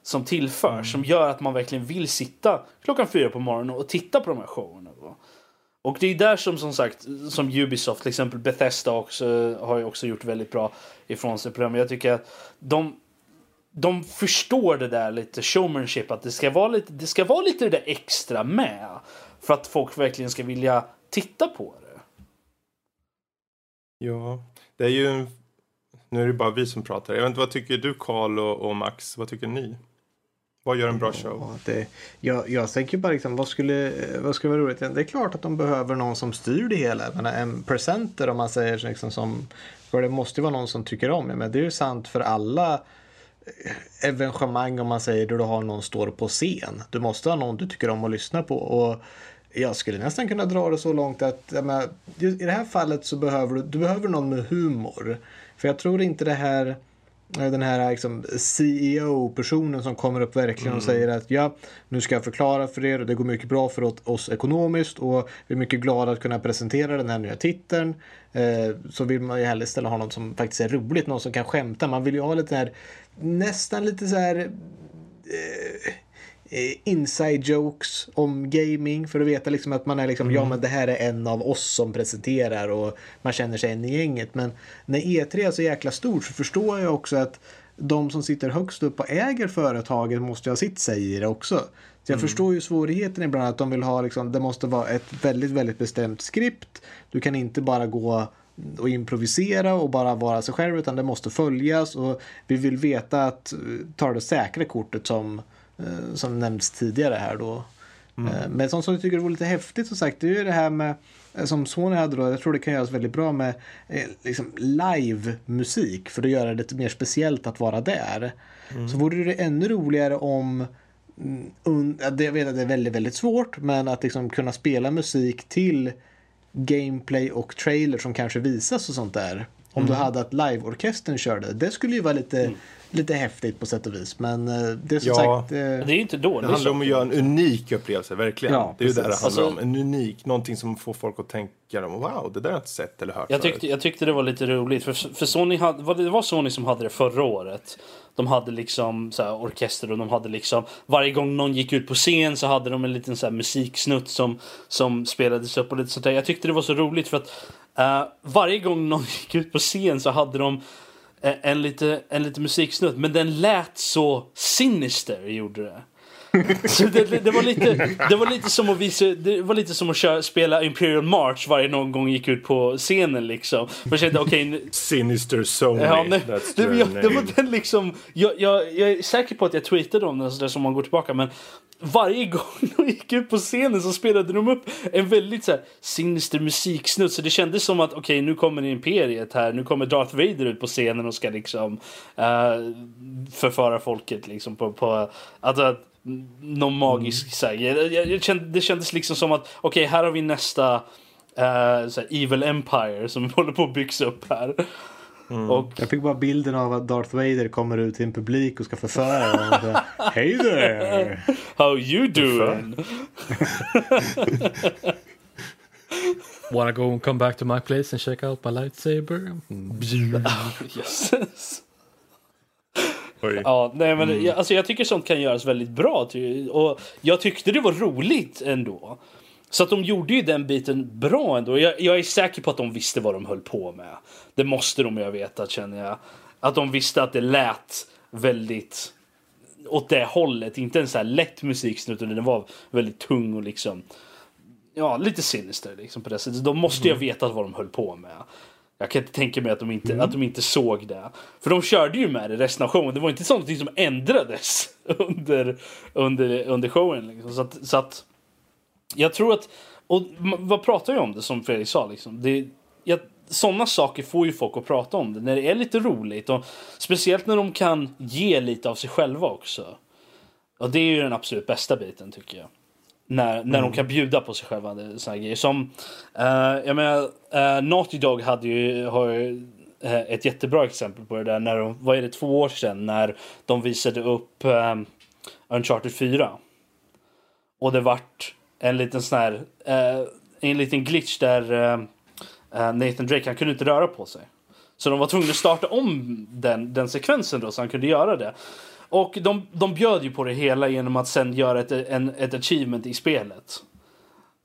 som tillför Mm. som gör att man verkligen vill sitta klockan fyra på morgonen och titta på de här showerna. va. Och det är där som som sagt som Ubisoft till exempel Bethesda också har ju också gjort väldigt bra ifrån sig på det. Men jag tycker att de de förstår det där lite showmanship att det ska vara lite det ska vara lite det där extra med. för att folk verkligen ska vilja titta på det. Ja, det är ju... Nu är det bara vi som pratar. Jag vet inte, vad tycker du Karl och, och Max? Vad tycker ni? Vad gör en bra show? Det, jag, jag tänker bara liksom, vad skulle, vad skulle vara roligt? Det är klart att de behöver någon som styr det hela. Men en presenter om man säger liksom som, för det måste ju vara någon som tycker om det. Men det är ju sant för alla evenemang om man säger där du har någon står på scen. Du måste ha någon du tycker om att lyssna på. Och jag skulle nästan kunna dra det så långt att menar, i det här fallet så behöver du, du behöver någon med humor. För jag tror inte det här den här liksom CEO-personen som kommer upp verkligen och säger att ja, nu ska jag förklara för er och det går mycket bra för oss ekonomiskt och vi är mycket glada att kunna presentera den här nya titeln. Eh, så vill man ju hellre ställa ha någon som faktiskt är roligt, någon som kan skämta. Man vill ju ha lite här, nästan lite så här eh, inside jokes om gaming för att veta liksom att man är liksom, mm. ja men det här är en av oss som presenterar och man känner sig en i gänget. Men när E3 är så jäkla stort så förstår jag också att de som sitter högst upp och äger företaget måste ha sitt säg i det också. Så jag mm. förstår ju svårigheten ibland att de vill ha liksom, det måste vara ett väldigt, väldigt bestämt skript. Du kan inte bara gå och improvisera och bara vara sig själv utan det måste följas och vi vill veta att ta det säkra kortet som Eh, som nämnts tidigare här då. Mm. Eh, men sånt som jag tycker är lite häftigt som sagt det är ju det här med eh, som Sony hade då, jag tror det kan göras väldigt bra med liksom live-musik för att göra det lite mer speciellt att vara där. Mm. Så vore det ännu roligare om mm, jag vet att det är väldigt, väldigt svårt men att liksom kunna spela musik till gameplay och trailer som kanske visas och sånt där. Om mm. du hade att live-orkestern körde. Det skulle ju vara lite mm lite häftigt på sätt och vis. Men eh, det är som ja, sagt... Eh, det är ju inte dåligt. Det handlar om att göra en unik upplevelse, verkligen. Ja, det är ju det det handlar alltså, om. En unik, någonting som får folk att tänka wow, det där har jag inte sett eller hört jag tyckte, jag tyckte det var lite roligt, för, för Sony hade, det var Sony som hade det förra året. De hade liksom så här, orkester och de hade liksom varje gång någon gick ut på scen så hade de en liten så här, musiksnutt som, som spelades upp och lite sånt där. Jag tyckte det var så roligt för att uh, varje gång någon gick ut på scen så hade de Eh, en lite, en lite musiksnutt, men den lät så sinister gjorde det. Så det, det, var lite, det var lite som att visa, det var lite som att köra, spela Imperial March varje någon gång gick ut på scenen liksom. Man kände okej. Okay, Sinister Sony. Ja, nej, det, jag, det var den liksom. Jag, jag, jag är säker på att jag tweetade om den så där som man går tillbaka men varje gång de gick ut på scenen så spelade de upp en väldigt så här, sinister musiksnutt. Så det kändes som att okej okay, nu kommer Imperiet här. Nu kommer Darth Vader ut på scenen och ska liksom uh, förföra folket liksom på, på alltså, någon magisk mm. så här, jag, jag, jag kände, Det kändes liksom som att okej okay, här har vi nästa uh, så här, Evil Empire som håller på att byggas upp här. Mm. Och... Jag fick bara bilden av att Darth Vader kommer ut till en publik och ska förföra dem. Hej there! How you doing? Wanna go and come back to my place and check out my lightsaber? Mm. yes. Ja, nej, men mm. jag, alltså, jag tycker sånt kan göras väldigt bra. Och jag tyckte det var roligt ändå. Så att de gjorde ju den biten bra ändå. Jag, jag, är säker på att de visste vad de höll på med. Det måste de ju ha vetat känner jag. Att de visste att det lät väldigt åt det hållet. Inte en så här lätt musiksnutt utan den var väldigt tung och liksom ja, lite sinister liksom på det sättet. De måste ju ha mm. vetat vad de höll på med. Jag kan inte tänka mig att de inte, mm. att de inte såg det. För de körde ju med det resten av showen. Det var inte sånt som ändrades under, under, under showen. Liksom. Så, att, så att jag tror att, och vad pratar jag om det som Fredrik sa liksom. Det, jag, sådana saker får ju folk att prata om det när det är lite roligt. Och speciellt när de kan ge lite av sig själva också. Och det är ju den absolut bästa biten tycker jag. När, när mm. de kan bjuda på sig själva. Såna grejer. Som, uh, jag menar, uh, Naughty Dog hade ju, har ju uh, ett jättebra exempel på det där. När de, vad är det, två år sedan när de visade upp um, Uncharted 4. Och det vart en liten sån här, uh, en liten glitch där uh, Nathan Drake, han kunde inte röra på sig. Så de var tvungna att starta om den, den sekvensen då så han kunde göra det. Och de, de bjöd ju på det hela genom att sen göra ett, en, ett achievement i spelet.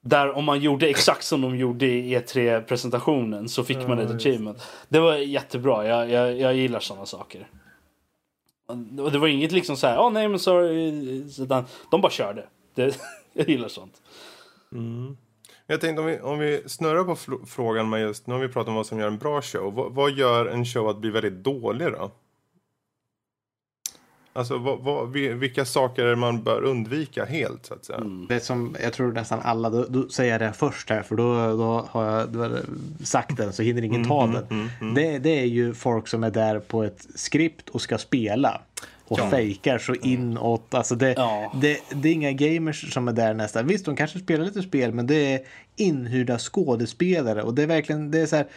Där om man gjorde exakt som de gjorde i E3-presentationen så fick man ett achievement. Det var jättebra, jag, jag, jag gillar sådana saker. Och det var inget liksom så här, oh, nej men sorry, de bara körde. Det, jag gillar sånt. Jag tänkte om vi, om vi snurrar på frågan med just, nu har vi pratat om vad som gör en bra show. Vad, vad gör en show att bli väldigt dålig då? Alltså vad, vad, vi- vilka saker man bör undvika helt så att säga? Det som jag tror nästan alla, då, då säger jag det först här för då, då har jag då sagt den så hinner ingen ta den. Det, det är ju folk som är där på ett skript och ska spela. Och fejkar så inåt. Alltså det, Ja. det, det är inga gamers som är där nästan. Visst, de kanske spelar lite spel men det är inhyrda skådespelare. Och det är verkligen, det är så här.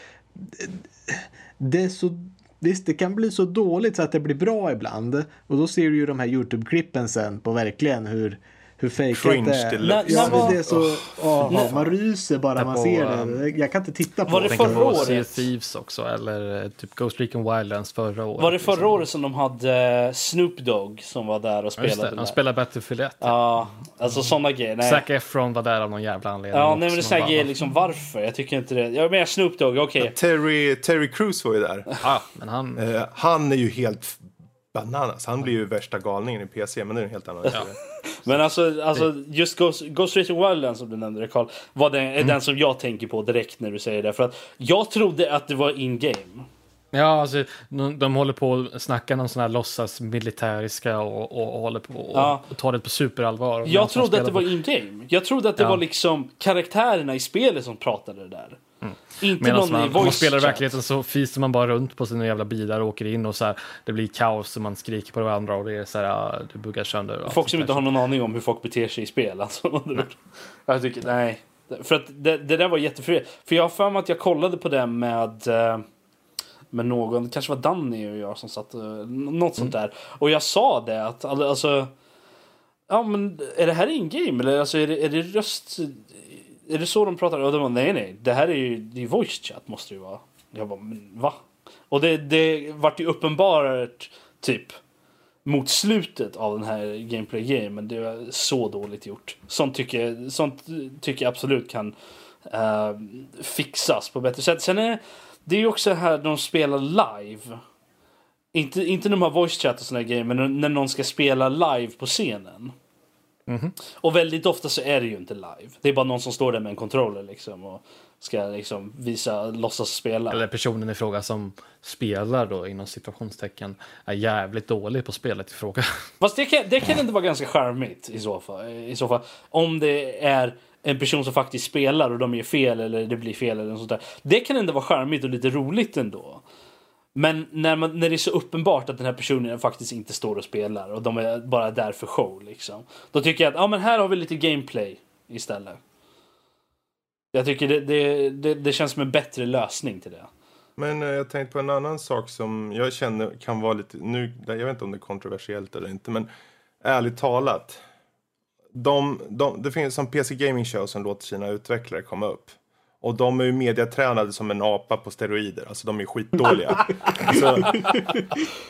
Det är så Visst, det kan bli så dåligt så att det blir bra ibland. Och då ser du ju de här YouTube-klippen sen på verkligen hur, hur fejkat det är. Ja, När- men det är så... åh, När- man ryser bara man på, ser um, det. Jag kan inte titta på Var det det. förra året? Sea Thieves också, eller eh, typ Ghost Recon Wildlands förra året. Var det förra liksom. året som de hade Snoop Dogg som var där och just spelade? det, där? de spelade Battlefield 1. Ja, alltså sådana grejer. Nej. Zac Efron var där av någon jävla anledning. Ja, nej men det är bara, grejer liksom varför? Jag tycker inte det. Jag menar Snoop Dogg, okej. Terry, Terry Crews var ju där. Ja, men han... Eh, han är ju helt bananas. Han blir ju värsta galningen i PC, men det är en helt annan historia. Men alltså, alltså just Ghost, Ghost Recon Wildlands som du nämnde Carl, var den, är den som jag tänker på direkt när du säger det. För att jag trodde att det var in-game. Ja, alltså, de, de håller på att snacka någon sån här låtsas militäriska och, och, och håller på och, Ja. och tar det på superallvar. Och Jag trodde att det var på- in-game. Jag trodde att det Ja. var liksom karaktärerna i spelet som pratade det där. Inte Medan någon man, i om man voice spelar i verkligheten så fiser man bara runt på sina jävla bilar och åker in och så här, det blir kaos och man skriker på varandra och det är så här, det buggar sönder. Folk som inte har någon aning om hur folk beter sig i spel. Alltså. jag tycker, nej. För att det, det där var jättefri. För jag har för mig att jag kollade på det med, eh, med någon, det kanske var Danny och jag som satt, eh, något sånt där. Och jag sa det att, all- alltså, ja men är det här in-game eller alltså, är, det, är det röst, är det så de pratar? Och de bara, nej nej, det här är ju, det är voice chat måste det ju vara. Jag bara, men va? Och det, det vart ju uppenbart typ mot slutet av den här gameplay gamen. Det var så dåligt gjort. Sånt tycker jag, sånt tycker jag absolut kan uh, fixas på bättre sätt. Sen är det är ju också här de spelar live. Inte, inte när de har voice chat och såna grejer, men när någon ska spela live på scenen. Och väldigt ofta så är det ju inte live. Det är bara någon som står där med en controller liksom och ska liksom visa, låtsas spela. Eller personen i fråga som spelar då inom situationstecken är jävligt dålig på spelet i fråga. Fast det kan, det kan inte vara ganska charmigt i så, fall, i så fall. Om det är en person som faktiskt spelar och de gör fel eller det blir fel eller något sånt där. Det kan ändå vara charmigt och lite roligt ändå. Men när, man, när det är så uppenbart att den här personen faktiskt inte står och spelar och de är bara där för show liksom. Då tycker jag att ja, men här har vi lite gameplay istället. Jag tycker det, det, det, det känns som en bättre lösning till det. Men eh, jag tänkte på en annan sak som jag känner kan vara lite, nu, jag vet inte om det är kontroversiellt eller inte, men ärligt talat. De, de, det finns som PC Gaming Show som låter sina utvecklare komma upp. Och de är ju mediatränade som en apa på steroider. Alltså de är skitdåliga. alltså,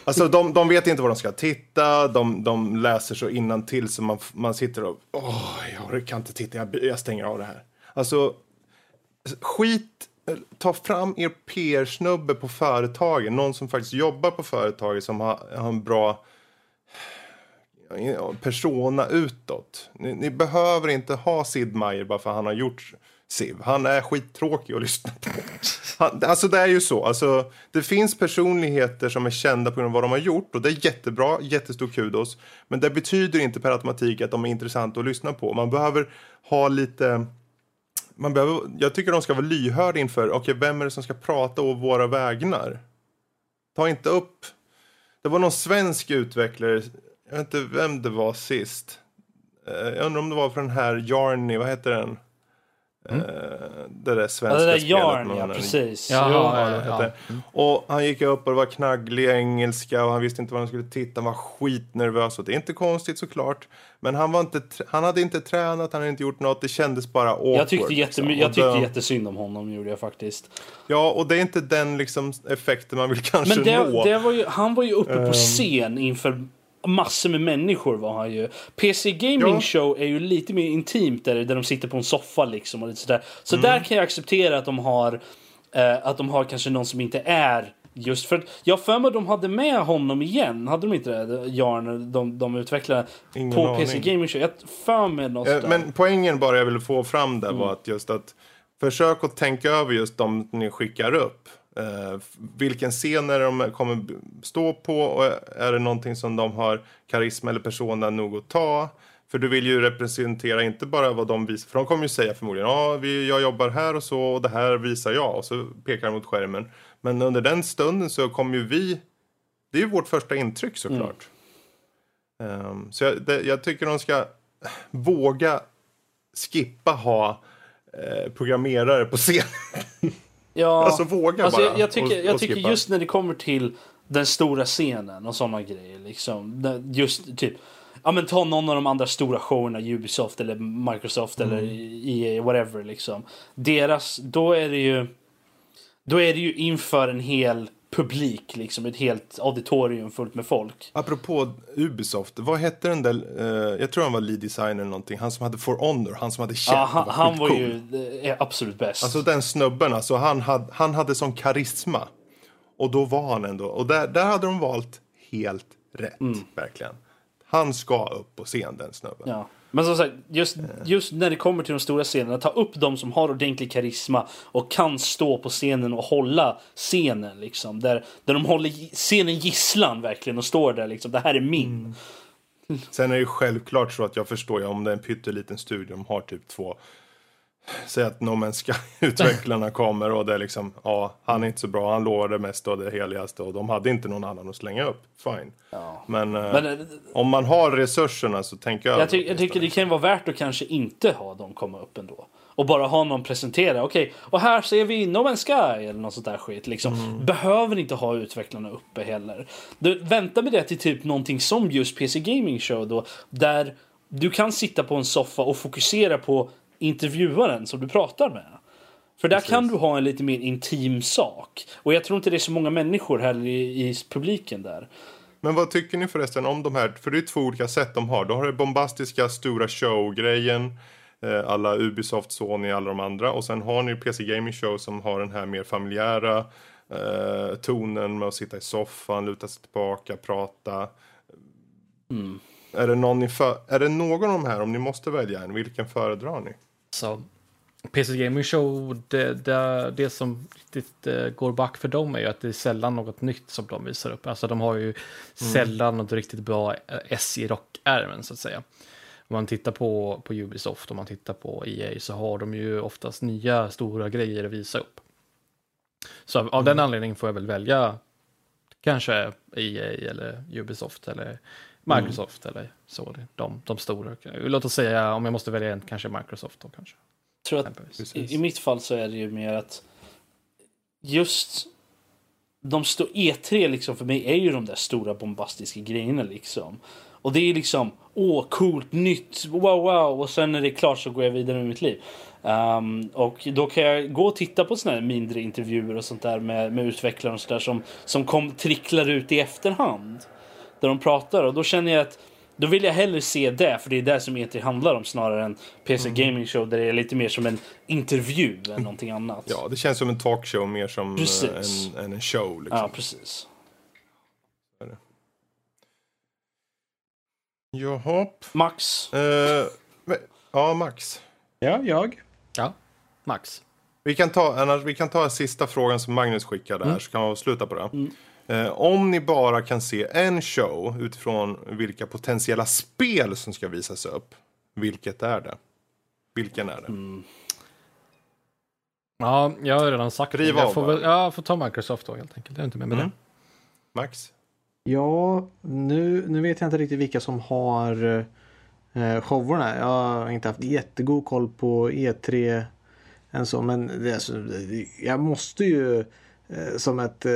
alltså de, de vet inte vad de ska titta. De, de läser så innantill så man, man sitter och... Åh, jag kan inte titta. Jag, jag stänger av det här. Alltså, skit... Ta fram er PR-snubbe på företagen. Någon som faktiskt jobbar på företaget som har, har en bra persona utåt. Ni, ni behöver inte ha Sid Meier bara för att han har gjort Siv. Han är skittråkig att lyssna på. Han, alltså det är ju så. Alltså, det finns personligheter som är kända på grund av vad de har gjort och det är jättebra, jättestor kudos. Men det betyder inte per automatik att de är intressanta att lyssna på. Man behöver ha lite... Man behöver, jag tycker de ska vara lyhörda inför, okej vem är det som ska prata å våra vägnar? Ta inte upp... Det var någon svensk utvecklare, jag vet inte vem det var sist. Eh, jag undrar om det var för den här Jarny, vad heter den? Mm. Det där svenska Ja, det där spelet. Yarn, med ja precis. Jaha. Ja, ja, ja. heter. Och han gick upp och det var knagglig engelska och han visste inte vad han skulle titta. Han var skitnervös och det är inte konstigt såklart. Men han, var inte, han hade inte tränat, han hade inte gjort något. Det kändes bara awkward. Jag tyckte, jättemy- liksom. jag tyckte jättesynd om honom, gjorde jag faktiskt. Ja, och det är inte den liksom effekten man vill kanske Men det, nå. det var ju, han var ju uppe Ehm. på scen inför massor med människor var han ju. PC Gaming Ja. Show är ju lite mer intimt där, där de sitter på en soffa liksom och lite sådär. Så Mm. där kan jag acceptera att de har eh, att de har kanske någon som inte är Just för jag för mig att de hade med honom igen. Hade de inte det? Jarn, de, de utvecklade Ingen på aning. PC Gaming Show. Jag för mig något Eh. Men poängen bara jag ville få fram där Mm. var att just att försök att tänka över just de ni skickar upp. Eh, vilken scen är det de kommer stå på och är det någonting som de har karisma eller persona nog att ta? För du vill ju representera inte bara vad de visar, för de kommer ju säga förmodligen ja, vi, jag jobbar här och så och det här visar jag och så pekar de mot skärmen. Men under den stunden så kommer ju vi, det är ju vårt första intryck såklart. Ehm, så jag, det, jag tycker de ska våga skippa ha eh, programmerare på scen. ja, alltså våga alltså, bara. jag, jag tycker, och- jag tycker just när det kommer till den stora scenen och sådana grejer. Liksom, just typ Ja men ta någon av de andra stora showerna, Ubisoft eller Microsoft eller Mm. EA, whatever liksom. Deras, då är det ju Då är det ju inför en hel publik liksom, ett helt auditorium fullt med folk. Apropå Ubisoft, vad hette den där, eh, jag tror han var lead designer eller någonting, han som hade For Honor, han som hade käpp, Ja, han, han var ju absolut bäst. Alltså den snubben, alltså, han, hade, han hade sån karisma. Och då var han ändå, och där, där hade de valt helt rätt, Mm. verkligen. Han ska upp på scen, den snubben. Ja. Men som sagt, just, just när det kommer till de stora scenerna, ta upp de som har ordentlig karisma och kan stå på scenen och hålla scenen. Liksom, där, där de håller scenen gisslan verkligen och står där liksom, det här är min. Mm. Sen är det ju självklart så att jag förstår ju om det är en pytteliten studio, de har typ två Säg att No Man's Sky-utvecklarna kommer och det är liksom, ja, han är inte så bra, han lovar det mesta och det heligaste och de hade inte någon annan att slänga upp. Fine. Ja. Men, eh, Men eh, om man har resurserna så tänker jag... jag, ty jag tycker det kan vara värt att kanske inte ha dem komma upp ändå. Och bara ha någon presentera. Okej, och här ser vi No Man's Sky eller något sånt där skit. Liksom. Behöver inte ha utvecklarna uppe heller. Du, vänta med det till typ någonting som just PC Gaming Show då. Där du kan sitta på en soffa och fokusera på intervjuaren som du pratar med. För där kan du ha en lite mer intim sak. Och jag tror inte det är så många människor heller i, i publiken där. Men vad tycker ni förresten om de här, för det är två olika sätt de har. Då har det bombastiska stora show-grejen, eh, alla Ubisoft, Sony, alla de andra. Och sen har ni PC Gaming Show som har den här mer familjära eh, tonen med att sitta i soffan, luta sig tillbaka, prata. Är, det någon för, är det någon av de här, om ni måste välja en, vilken föredrar ni? Så PC Gaming Show, det, det, det som riktigt eh, går back för dem är ju att det är sällan något nytt som de visar upp. Alltså de har ju sällan något riktigt bra eh, S i rockärmen så att säga. Om man tittar på, på Ubisoft, om man tittar på EA så har de ju oftast nya stora grejer att visa upp. Så av, av den anledningen får jag väl välja kanske EA eller Ubisoft eller Microsoft eller så. De, de stora. Låt oss säga om jag måste välja en, kanske Microsoft då kanske. Jag tror att i, I mitt fall så är det ju mer att just de stå E3 liksom för mig är ju de där stora bombastiska grejerna liksom. Och det är liksom åh coolt, nytt, wow wow och sen när det är klart så går jag vidare med mitt liv. Ehm, och då kan jag gå och titta på såna här mindre intervjuer och sånt där med, med utvecklare och sådär som, som kom, tricklar ut i efterhand. Där de pratar och då känner jag att då vill jag hellre se det, för det är det som E3 handlar om snarare än PC Mm. Gaming Show där det är lite mer som en intervju än någonting annat. Ja, det känns som en talkshow mer som eh, Precis. en, en show. Liksom. ja precis. Jaha. Max. Men- ja, Max. Ja, jag. Ja, Max. Vi kan ta, annars, vi kan ta sista frågan som Magnus skickade här, så kan vi avsluta på det. Eh, om ni bara kan se en show utifrån vilka potentiella spel som ska visas upp, vilket är det? Vilken är det? Ja, jag har redan sagt det. Jag får, väl, jag får ta Microsoft då helt enkelt. Jag är inte med med Mm. det. Max? Ja, nu, nu vet jag inte riktigt vilka som har eh, showerna. Jag har inte haft jättegod koll på E3 än så, men det, är alltså, jag måste ju eh, som ett eh,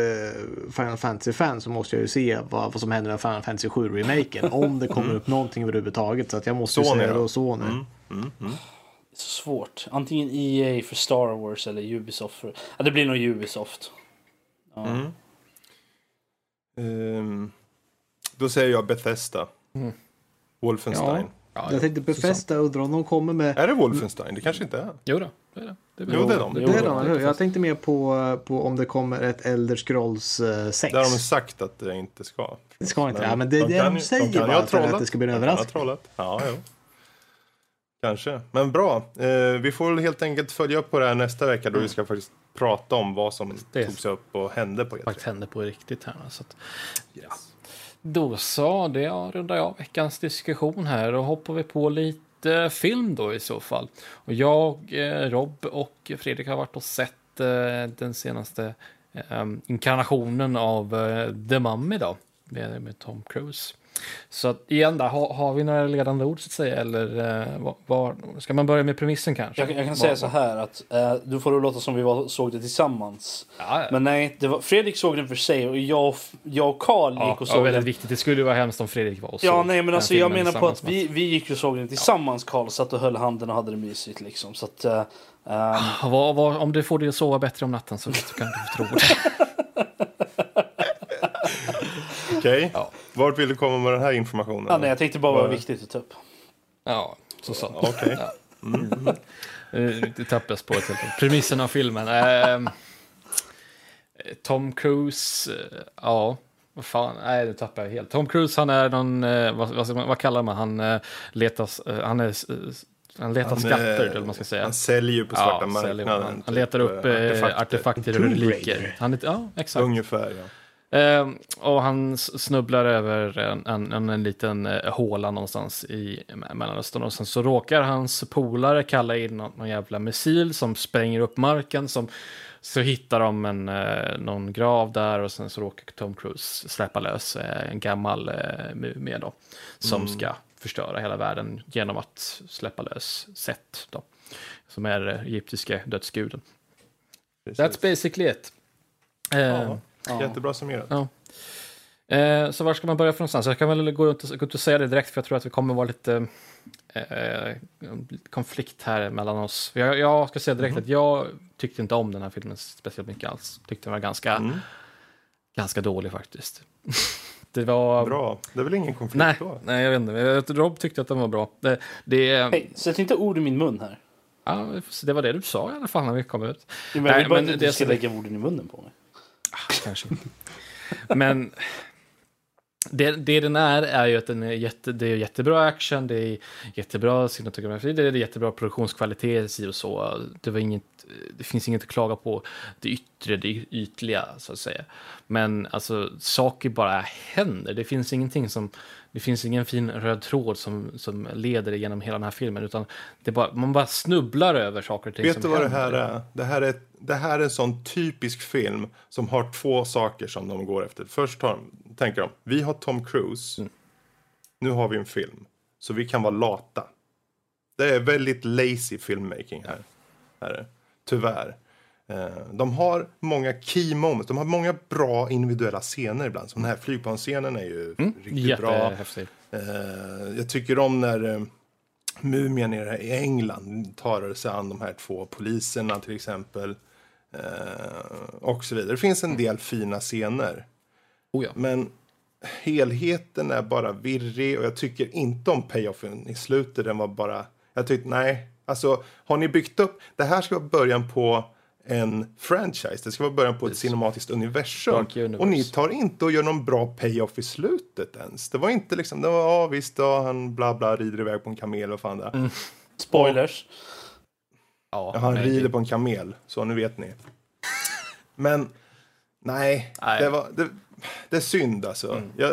Final Fantasy-fan så måste jag ju se vad, vad som händer med Final Fantasy 7-remaken. om det kommer upp någonting överhuvudtaget. Så att jag måste ju Sony säga då? då Sony. Mm. Mm. Mm. Det är så svårt. Antingen EA för Star Wars eller Ubisoft för... Ja, det blir nog Ubisoft. Ja. Mm. Ehm, då säger jag Bethesda. Mm. Wolfenstein. Ja, Jag tänkte Befästa undrar om de kommer med Är det Wolfenstein? Det kanske inte är. Jo då. Det är det. det är Jo, det är de. Det är de, eller hur? Jag tänkte mer på, på om det kommer ett Elder Scrolls eh, 6. Där har de sagt att det inte ska. Det ska inte det, men det är de det kan de säger kan ju bara trollat. att det ska bli en De kan överraskning. Ja, jo. Kanske. Men bra. Eh, vi får väl helt enkelt följa upp på det här nästa vecka då vi ska faktiskt prata om vad som Det- togs upp och hände på E faktiskt E3. hände på riktigt här. Så att, ja. Då så, det rundar jag av veckans diskussion här och hoppar vi på lite film då i så fall. Och jag, eh, Rob och Fredrik har varit och sett eh, den senaste eh, inkarnationen av eh, The Mummy då, med, med Tom Cruise. Så att igen där, har, har vi några ledande ord så att säga, eller eh, var, ska man börja med premissen kanske? Jag, jag kan Var- säga så här att eh, du får det låta som vi var, såg det tillsammans. Ja, ja. Men nej, var, Fredrik såg den för sig och jag, jag och Karl Ja, gick och ja, såg väldigt den. viktigt. Det skulle ju vara hemskt om Fredrik var och Ja, såg nej men den alltså jag menar på att vi, vi gick och såg den tillsammans. Karl satt och höll handen och hade det mysigt liksom. Så att, eh, Ja, vad, vad, om du får dig att sova bättre om natten så, så kan du tro det. Okej. Ja. Vart vill du komma med den här informationen? ja, nej, jag tänkte bara vad Vad- viktigt att ta upp. Ja, så så. Okej. Eh, Det tappas på ett helt Premissen av filmen. Ehm, Tom Cruise, eh, ja, vad fan, nej det tappar jag helt. Tom Cruise, han är någon, eh, vad, vad, kallar man, han eh, letar, eh, han är, eh, han letar Han, skatter, eh, eller vad man ska säga. Han säljer ju på svarta Ja, säljer- marknaden. han, han typ, letar upp eh, eh, artefakter och reliker. Han, ja, exakt. Ungefär, ja. Ehm, och han snubblar över en, en, en, en liten eh, håla någonstans i Me- Mellanöstern. Och sen så råkar hans polare kalla in någon, någon jävla missil som spränger upp marken. Som, så hittar de en, eh, någon grav där och sen så råkar Tom Cruise släppa lös eh, en gammal mumie då. Som ska förstöra hela världen genom att släppa lös Set då. Som är egyptiska dödsguden. That's basically it. Ehm, Ja, Ja. Jättebra summerat. Ja. Eh, så var ska man börja från någonstans? Jag kan väl gå runt, och, gå runt och säga det direkt för jag tror att vi kommer vara lite eh, konflikt här mellan oss. Jag, jag ska säga direkt att jag tyckte inte om den här filmen speciellt mycket alls. Tyckte den var ganska, Mm. ganska dålig faktiskt. det var... Bra. Det är väl ingen konflikt Nej, då? nej, jag vet inte. Rob tyckte att den var bra. Det, det, Hej, sätt inte ord i min mun här. ja, det var det du sa i alla fall när vi kom ut. Men jag vill bara men inte att det du ska lägga orden i munnen på mig. Kanske inte. Men det, det den är är ju att den är jätte, det är jättebra action, det är jättebra cinematografi, det är jättebra produktionskvalitet si och så. Det, var inget, det finns inget att klaga på det yttre, det ytliga så att säga. Men alltså saker bara händer. Det finns ingenting som, det finns ingen fin röd tråd som, som leder genom hela den här filmen utan det bara, man bara snubblar över saker och ting Vet som du vad det här händer. är? Det här är, det här är en sån typisk film som har två saker som de går efter. Först har, tänker de, vi har Tom Cruise. Mm. Nu har vi en film. Så vi kan vara lata. Det är väldigt lazy filmmaking här. här. Tyvärr. Eh, De har många key moments. De har många bra individuella scener ibland. Som den här flygplansscenen är ju riktigt bra. Jättehäftigt. Eh, jag tycker om när eh, Mumien i i England tar sig an de här två poliserna till exempel. Och så vidare. Det finns en del fina scener. Oh ja. Men helheten är bara virrig och jag tycker inte om payoffen i slutet. Den var bara, jag tyckte nej. Alltså har ni byggt upp, det här ska vara början på en franchise. Det ska vara början på ett cinematiskt universum. Och ni tar inte och gör någon bra payoff i slutet ens. Det var inte liksom, det var ja visst, ja, han bla bla rider iväg på en kamel och fan det är. Spoilers. Ja, Ja, han men- rider på en kamel, så nu vet ni. Men nej, Nej. Det, var, det, det är synd alltså. Jag,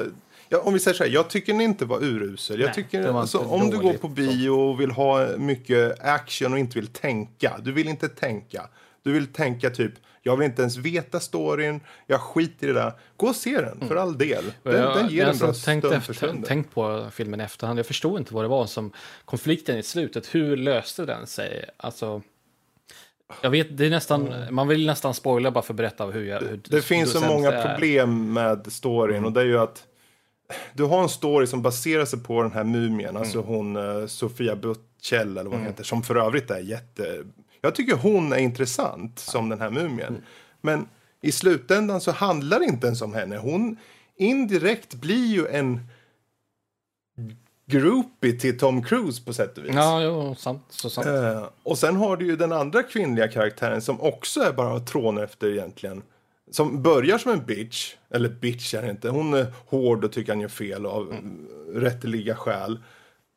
jag, om vi säger så här, jag tycker den inte var urusel. Jag Nej, tycker, det alltså, om du går på bio och vill ha mycket action och inte vill tänka. Du vill inte tänka. Du vill tänka typ, jag vill inte ens veta storyn, jag skiter i det där. Gå och se den, för all del. Den, Jag- den ger jag en bra har tänkt, stund för efter, stunden. tänkt på filmen i efterhand. Jag förstod inte vad det var som konflikten i slutet. Hur löste den sig? Alltså, jag vet, det är nästan, man vill nästan spoila bara för att berätta hur jag... Hur, Det finns så många det problem med storyn och det är ju att du har en story som baserar sig på den här mumien, alltså hon eh, Sofia Butchell eller vad hon heter, som för övrigt är jätte... Jag tycker hon är intressant som den här mumien. Men i slutändan så handlar det inte ens om henne. Hon indirekt blir ju en groupie till Tom Cruise på sätt och vis. Ja, jo, sant. Så sant. Eh, och sen har du ju den andra kvinnliga karaktären som också är bara att tråna efter egentligen. Som börjar som en bitch, eller bitch är det inte. Hon är hård och tycker han gör fel av mm. rätteliga skäl.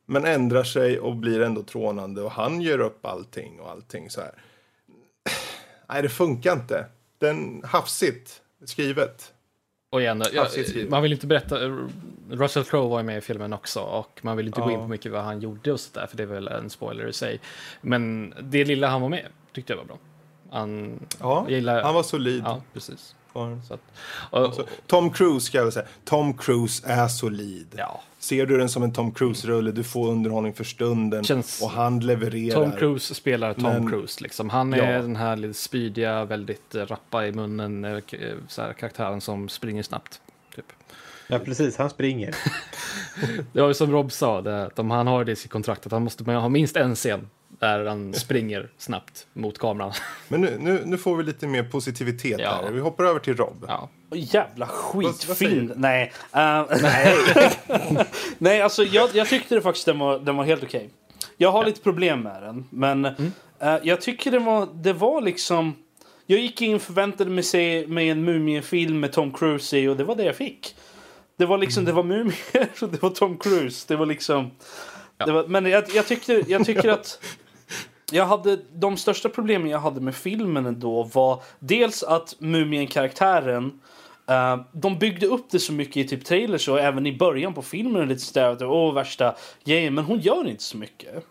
Men ändrar sig och blir ändå trånande och han gör upp allting och allting så här. Nej, det funkar inte. Den hafsigt skrivet. Och igen, jag, man vill inte berätta, Russell Crowe var ju med i filmen också och man vill inte gå in Ja. på mycket vad han gjorde och sådär för det är väl en spoiler i sig. Men det lilla han var med tyckte jag var bra. Han, Ja, gillar, han var solid. ja precis. Att, och, Så, Tom Cruise ska jag väl säga. Tom Cruise är solid. ja, Ser du den som en Tom Cruise-rulle, du får underhållning för stunden Känns- och han levererar. Tom Cruise spelar Tom Men- Cruise liksom. Han är Ja. den här lite spydiga, väldigt eh, rappa i munnen eh, eh, så här, karaktären som springer snabbt. Typ. Ja, precis. Han springer. Det var ju som Rob sa, det, att om han har det i sitt kontrakt att han måste ha minst en scen där han springer snabbt mot kameran. Men nu, nu, nu får vi lite mer positivitet Ja. här. Vi hoppar över till Rob. Ja. Jävla skitfilm. Nej. Uh, nej. nej, alltså jag, jag tyckte det faktiskt den var, den var helt okej. Jag har lite problem med den, men eh, jag tycker det var, det var liksom... Jag gick in förväntade mig se med en Mumien-film med Tom Cruise i och det var det jag fick. Det var liksom, det var mumier och det var Tom Cruise. Det var liksom... Det var, men jag, jag, tyckte, jag tycker att... Jag hade, de största problemen jag hade med filmen ändå var dels att Mumien-karaktären eh, de byggde upp det så mycket i typ trailers och även i början på filmen lite sådär att åh värsta grejen men hon gör inte så mycket.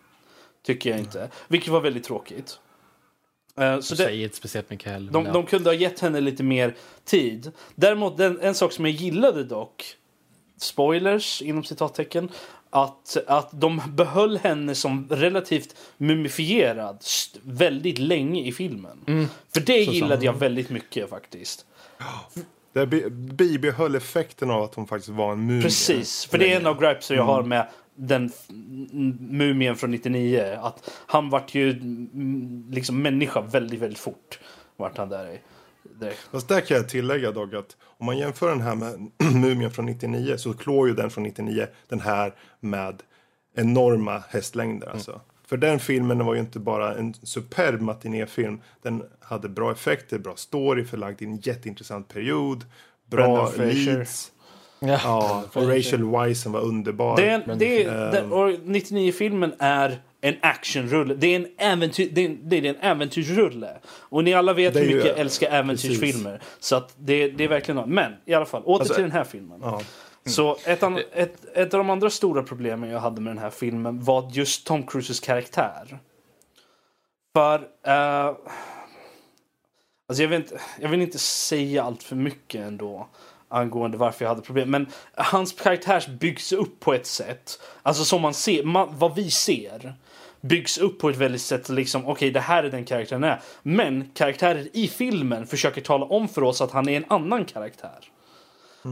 Tycker jag inte. Vilket var väldigt tråkigt. Eh, så det, inte speciellt mycket heller. de, de kunde ha gett henne lite mer tid. Däremot den, en sak som jag gillade dock, spoilers inom citattecken, att, att de behöll henne som relativt mumifierad väldigt länge i filmen. För det gillade jag väldigt mycket faktiskt. Det bi- bibehöll effekten av att hon faktiskt var en mumie. Precis, för det är en av gripesen jag har med den mumien från 99. Att han vart ju mm, liksom människa väldigt, väldigt fort. Vart han där i. Där. Fast där kan jag tillägga dock att om man jämför den här med Mumien från 99 så klår ju den från 99 den här med enorma hästlängder alltså. För den filmen var ju inte bara en superb matinéfilm. Den hade bra effekter, bra story, förlagd i en jätteintressant period. Bra leads. Ja, och Rachel Weisz som var underbar. Det är, en, det ehm, den, och 99-filmen är en actionrulle. Det är en, äventyr, det är en, det är en äventyrsrulle. Och ni alla vet hur mycket jag älskar äventyrsfilmer. Så att det, det är verkligen något. Men i alla fall, åter Alltså, till den här filmen. ja. Så ett, an, ett, ett av de andra stora problemen jag hade med den här filmen var just Tom Cruises karaktär. För... eh, alltså jag, vill inte, jag vill inte säga allt för mycket ändå angående varför jag hade problem. Men hans karaktär byggs upp på ett sätt, alltså som man ser, man, vad vi ser byggs upp på ett väldigt sätt liksom okej det här är den karaktären är. Men karaktärer i filmen försöker tala om för oss att han är en annan karaktär.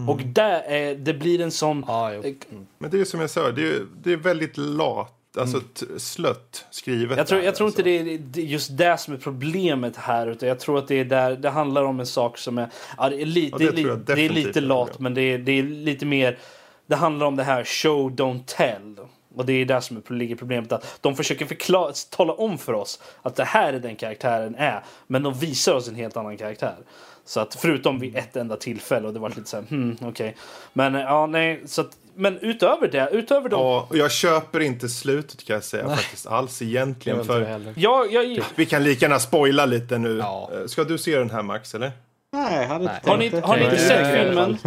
Och där är, det blir en sån... Ja, jo. Men det är som jag sa, det är, det är väldigt lat, alltså t- slött skrivet. Mm. Jag tror, där, jag tror alltså. inte det är det är just det som är problemet här. Utan jag tror att det är där, det handlar om en sak som är... Ja, det, är li, Ja, det, det är li, det är lite lat, men det är, det är lite mer... Det handlar om det här show, don't tell. Och det är där som är- ligger problemet. Att de försöker förklara, tala om för oss att det här är den karaktären är. Men de visar oss en helt annan karaktär. Så att förutom vid ett enda tillfälle och det var lite så här, hmm, okej. Men ja, nej, så att, men utöver det, utöver de... Ja, och jag köper inte slutet kan jag säga faktiskt alls egentligen. För heller. Jag, vi kan lika gärna spoila lite nu. Ja. Eh, Ska du se den här Max eller? Nej, jag hade Nej. har ni, har ni inte Nej, sett filmen?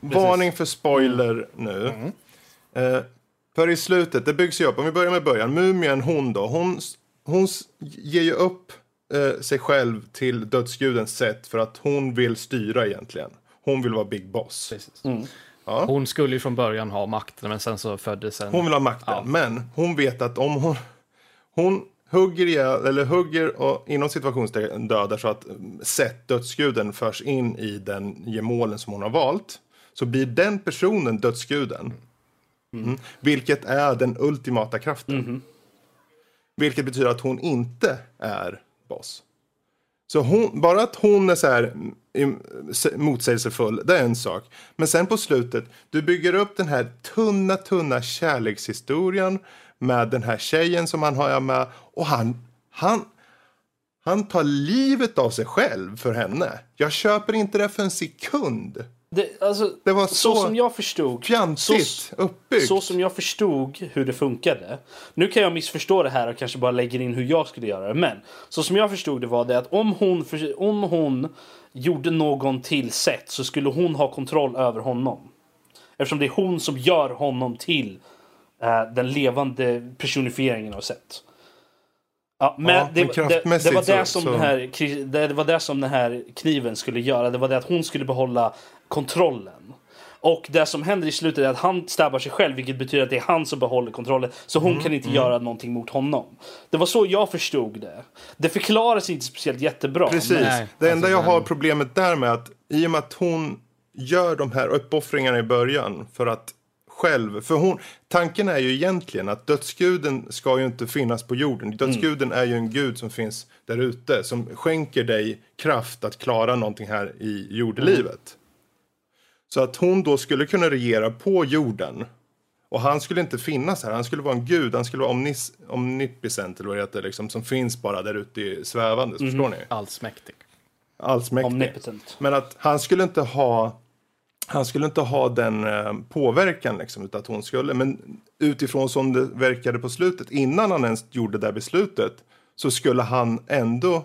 Varning för spoiler nu. Eh, för i slutet, det byggs ju upp. Om vi börjar med början. Mumien, hon då. Hon, hon ger ju upp eh, sig själv till dödsgudens sätt för att hon vill styra egentligen. Hon vill vara big boss. Precis. Ja. Hon skulle ju från början ha makten men sen så föddes en... Hon vill ha makten. Ja. Men hon vet att om hon, hon hugger ihjäl, eller hugger och inom situationstecken dödar så att mm, Seth, dödsguden, förs in i den gemålen som hon har valt. Så blir den personen dödsguden. Mm. Vilket är den ultimata kraften. Vilket betyder att hon inte är boss. Så hon, bara att hon är så här mm, s- motsägelsefull, det är en sak. Men sen på slutet, du bygger upp den här tunna, tunna kärlekshistorien med den här tjejen som han har med. Och han, han, han tar livet av sig själv för henne. Jag köper inte det för en sekund. Det, alltså, Det var så, så som jag förstod... Fjantigt så, uppbyggt. så som jag förstod hur det funkade. Nu kan jag missförstå det här och kanske bara lägger in hur jag skulle göra det. Men så som jag förstod det var det att om hon, om hon gjorde någon till sätt så skulle hon ha kontroll över honom. Eftersom det är hon som gör honom till eh, den levande personifieringen av sätt. Ja, men Ja, det, men det, det, var det, som så- Den här, det var det som den här kniven skulle göra. Det var det att hon skulle behålla kontrollen. Och det som händer i slutet är att han stabbar sig själv vilket betyder att det är han som behåller kontrollen. Så hon Mm, kan inte göra någonting mot honom. Det var så jag förstod det. Det förklaras inte speciellt jättebra. Precis. men- det enda alltså, jag har problemet där med att i och med att hon gör de här uppoffringarna i början för att själv, för hon, tanken är ju egentligen att dödsguden ska ju inte finnas på jorden. Dödsguden är ju en gud som finns där ute som skänker dig kraft att klara någonting här i jordelivet. Så att hon då skulle kunna regera på jorden. Och han skulle inte finnas här, han skulle vara en gud, han skulle vara omnis, omnipotent eller vad det heter, liksom, som finns bara där ute i svävandes, förstår ni? Allsmäktig. allsmäktig. Omnipotent. Men att han skulle inte ha han skulle inte ha den eh, påverkan liksom, utan att hon skulle. Men utifrån som det verkade på slutet, innan han ens gjorde det där beslutet, så skulle han ändå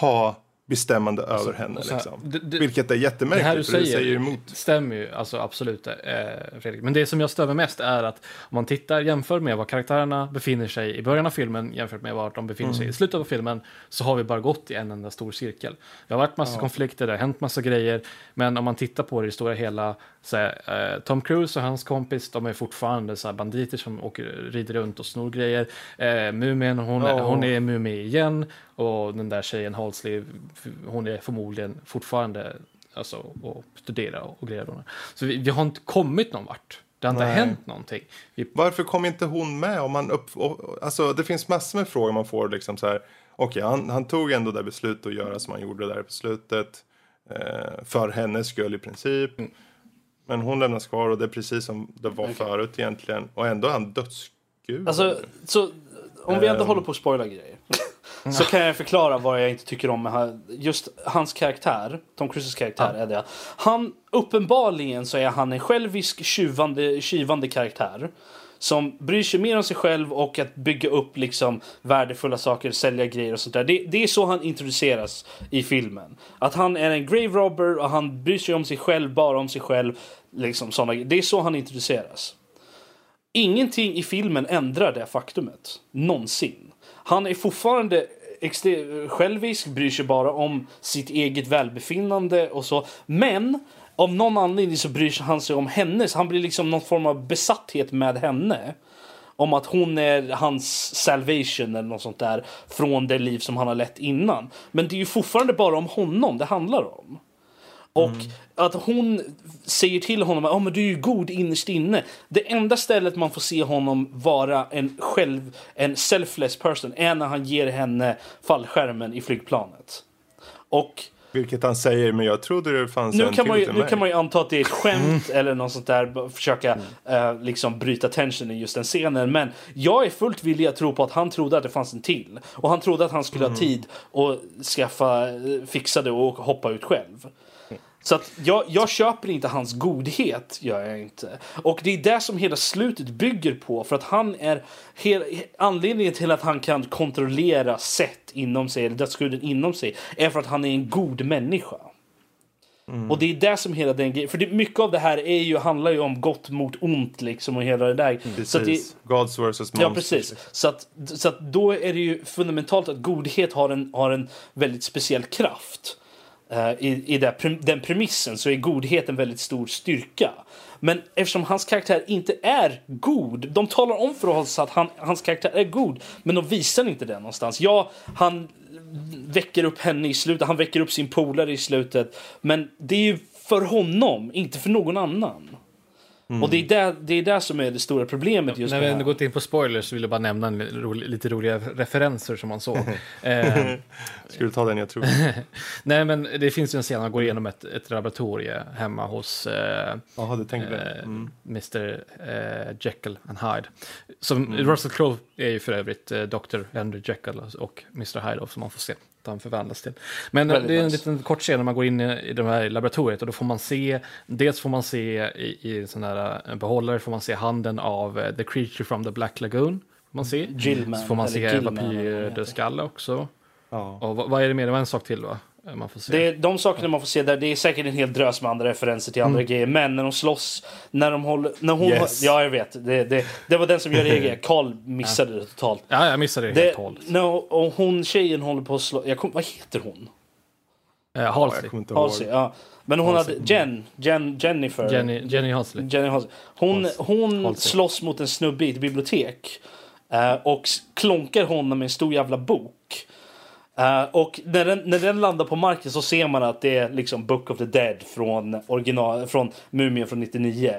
ha bestämmande över henne. Alltså, här, Liksom. det- det- Vilket är Det jättemärkligt, här du för det säger, säger emot. stämmer ju alltså absolut eh, Fredrik. Men det som jag stör mig mest är att om man tittar jämför med var karaktärerna befinner sig i början av filmen jämfört med var de befinner sig i slutet av filmen så har vi bara gått i en enda stor cirkel. Det har varit massa konflikter, det har hänt massa grejer. Men om man tittar på det i stora hela så är, eh, Tom Cruise och hans kompis de är fortfarande så här banditer som åker, rider runt och snor grejer. Eh, Mumien, hon, Ja. hon är Mumie igen och den där tjejen Halsley, hon är förmodligen fortfarande alltså, och studera och grejer. Så vi, vi har inte kommit någon vart. Det har inte Nej. hänt någonting. Vi, Varför kom inte hon med? Om man upp, och, alltså, det finns massor med frågor man får. Liksom, så här, Okej, han, han tog ändå det beslutet att göra som han gjorde där på slutet. Eh, för hennes skull i princip. Mm. Men hon lämnas kvar och det är precis som det var förut egentligen. Och ändå är han dödsgud. Alltså, så, om vi ändå Ehm. håller på att spoila grejer. så kan jag förklara vad jag inte tycker om med just hans karaktär. Tom Cruises karaktär är det. Han, uppenbarligen så är han en självisk tjuvande, tjuvande karaktär. Som bryr sig mer om sig själv och att bygga upp liksom värdefulla saker, sälja grejer och sånt där. Det, det är så han introduceras i filmen. Att han är en grave robber och han bryr sig om sig själv, bara om sig själv. Liksom såna, det är så han introduceras. Ingenting i filmen ändrar det faktumet. Någonsin. Han är fortfarande självisk, bryr sig bara om sitt eget välbefinnande och så. Men av någon anledning så bryr han sig om hennes. Han blir liksom någon form av besatthet med henne. Om att hon är hans salvation eller något sånt där. Från det liv som han har lett innan. Men det är ju fortfarande bara om honom det handlar om. Och att hon säger till honom att oh, men du är ju god innerst inne. Det enda stället man får se honom vara en själv, en selfless person är när han ger henne fallskärmen i flygplanet. Och Vilket han säger, men jag trodde det fanns nu en kan, man ju, till nu mig. kan man ju anta att det är ett skämt eller något sånt där. Försöka eh, liksom bryta tensionen i just den scenen. Men jag är fullt villig att tro på att han trodde att det fanns en till. Och han trodde att han skulle ha tid att skaffa, eh, fixa det och hoppa ut själv. Så att jag, jag köper inte hans godhet, gör jag inte. Och det är det som hela slutet bygger på. För att han är hel, anledningen till att han kan kontrollera sätt inom sig, eller dödsguden inom sig, är för att han är en god människa. Och det är det som hela den grejen, för det, mycket av det här är ju, handlar ju om gott mot ont liksom och hela det där. Så att det, Precis. Gods versus monsters. Ja, precis. Så, att, så att då är det ju fundamentalt att godhet har en, har en väldigt speciell kraft. Eh, I i det, den premissen så är godhet en väldigt stor styrka. Men eftersom hans karaktär inte är god, de talar om för oss att han, hans karaktär är god, men de visar inte det någonstans. Ja, han väcker upp henne i slutet, han väcker upp sin polare i slutet, men det är ju för honom, inte för någon annan. Och det är, där, det är där som är det stora problemet just När med vi ändå gått in på spoilers så vill jag bara nämna en rolig, lite roliga referenser som man såg. eh, Ska du ta den jag tror? nej, men det finns ju en scen man går igenom ett, ett laboratorie hemma hos eh, Jaha, du tänkte eh, Mm. Mr eh, Jekyll and Hyde. Som Russell Crowe är ju för övrigt eh, Dr. Henry Jekyll och Mr Hyde som man får se han förvandlas till. Men Väldigt det är en nice. liten kort scen när man går in i, i det här laboratoriet och då får man se, dels får man se i, i en sån här eh, behållare får man se handen av eh, The Creature from the Black Lagoon. Får man se. Gillman, Så får man se Gillman, eller vad han heter. vampyrskalle också. Ja. Och vad, vad är det mer? Det var en sak till va? Eh, Man får se. Det är de sakerna man får se där, det är säkert en hel drös med andra referenser till Mm. andra grejer. Men när de slåss, när de håller... När hon, Yes. Ja, jag vet. Det, det, det var den som gör egen. Karl missade det totalt. Ja, jag missade det, Det, helt och hållet. no, och hon tjejen håller på att slå... Jag kom, vad heter hon? Eh, Halsey. ihåg. Halsey, ja. Men hon hade... Jen, Jen, Jennifer. Jenny, Jenny Halsey. Jenny Halsey. Hon, hon Halsey. slåss mot en snubbe i ett bibliotek. eh, och klonkar honom med en stor jävla bok. Eh, och när den, när den landar på marken så ser man att det är liksom Book of the Dead från, original, från Mumien från 99.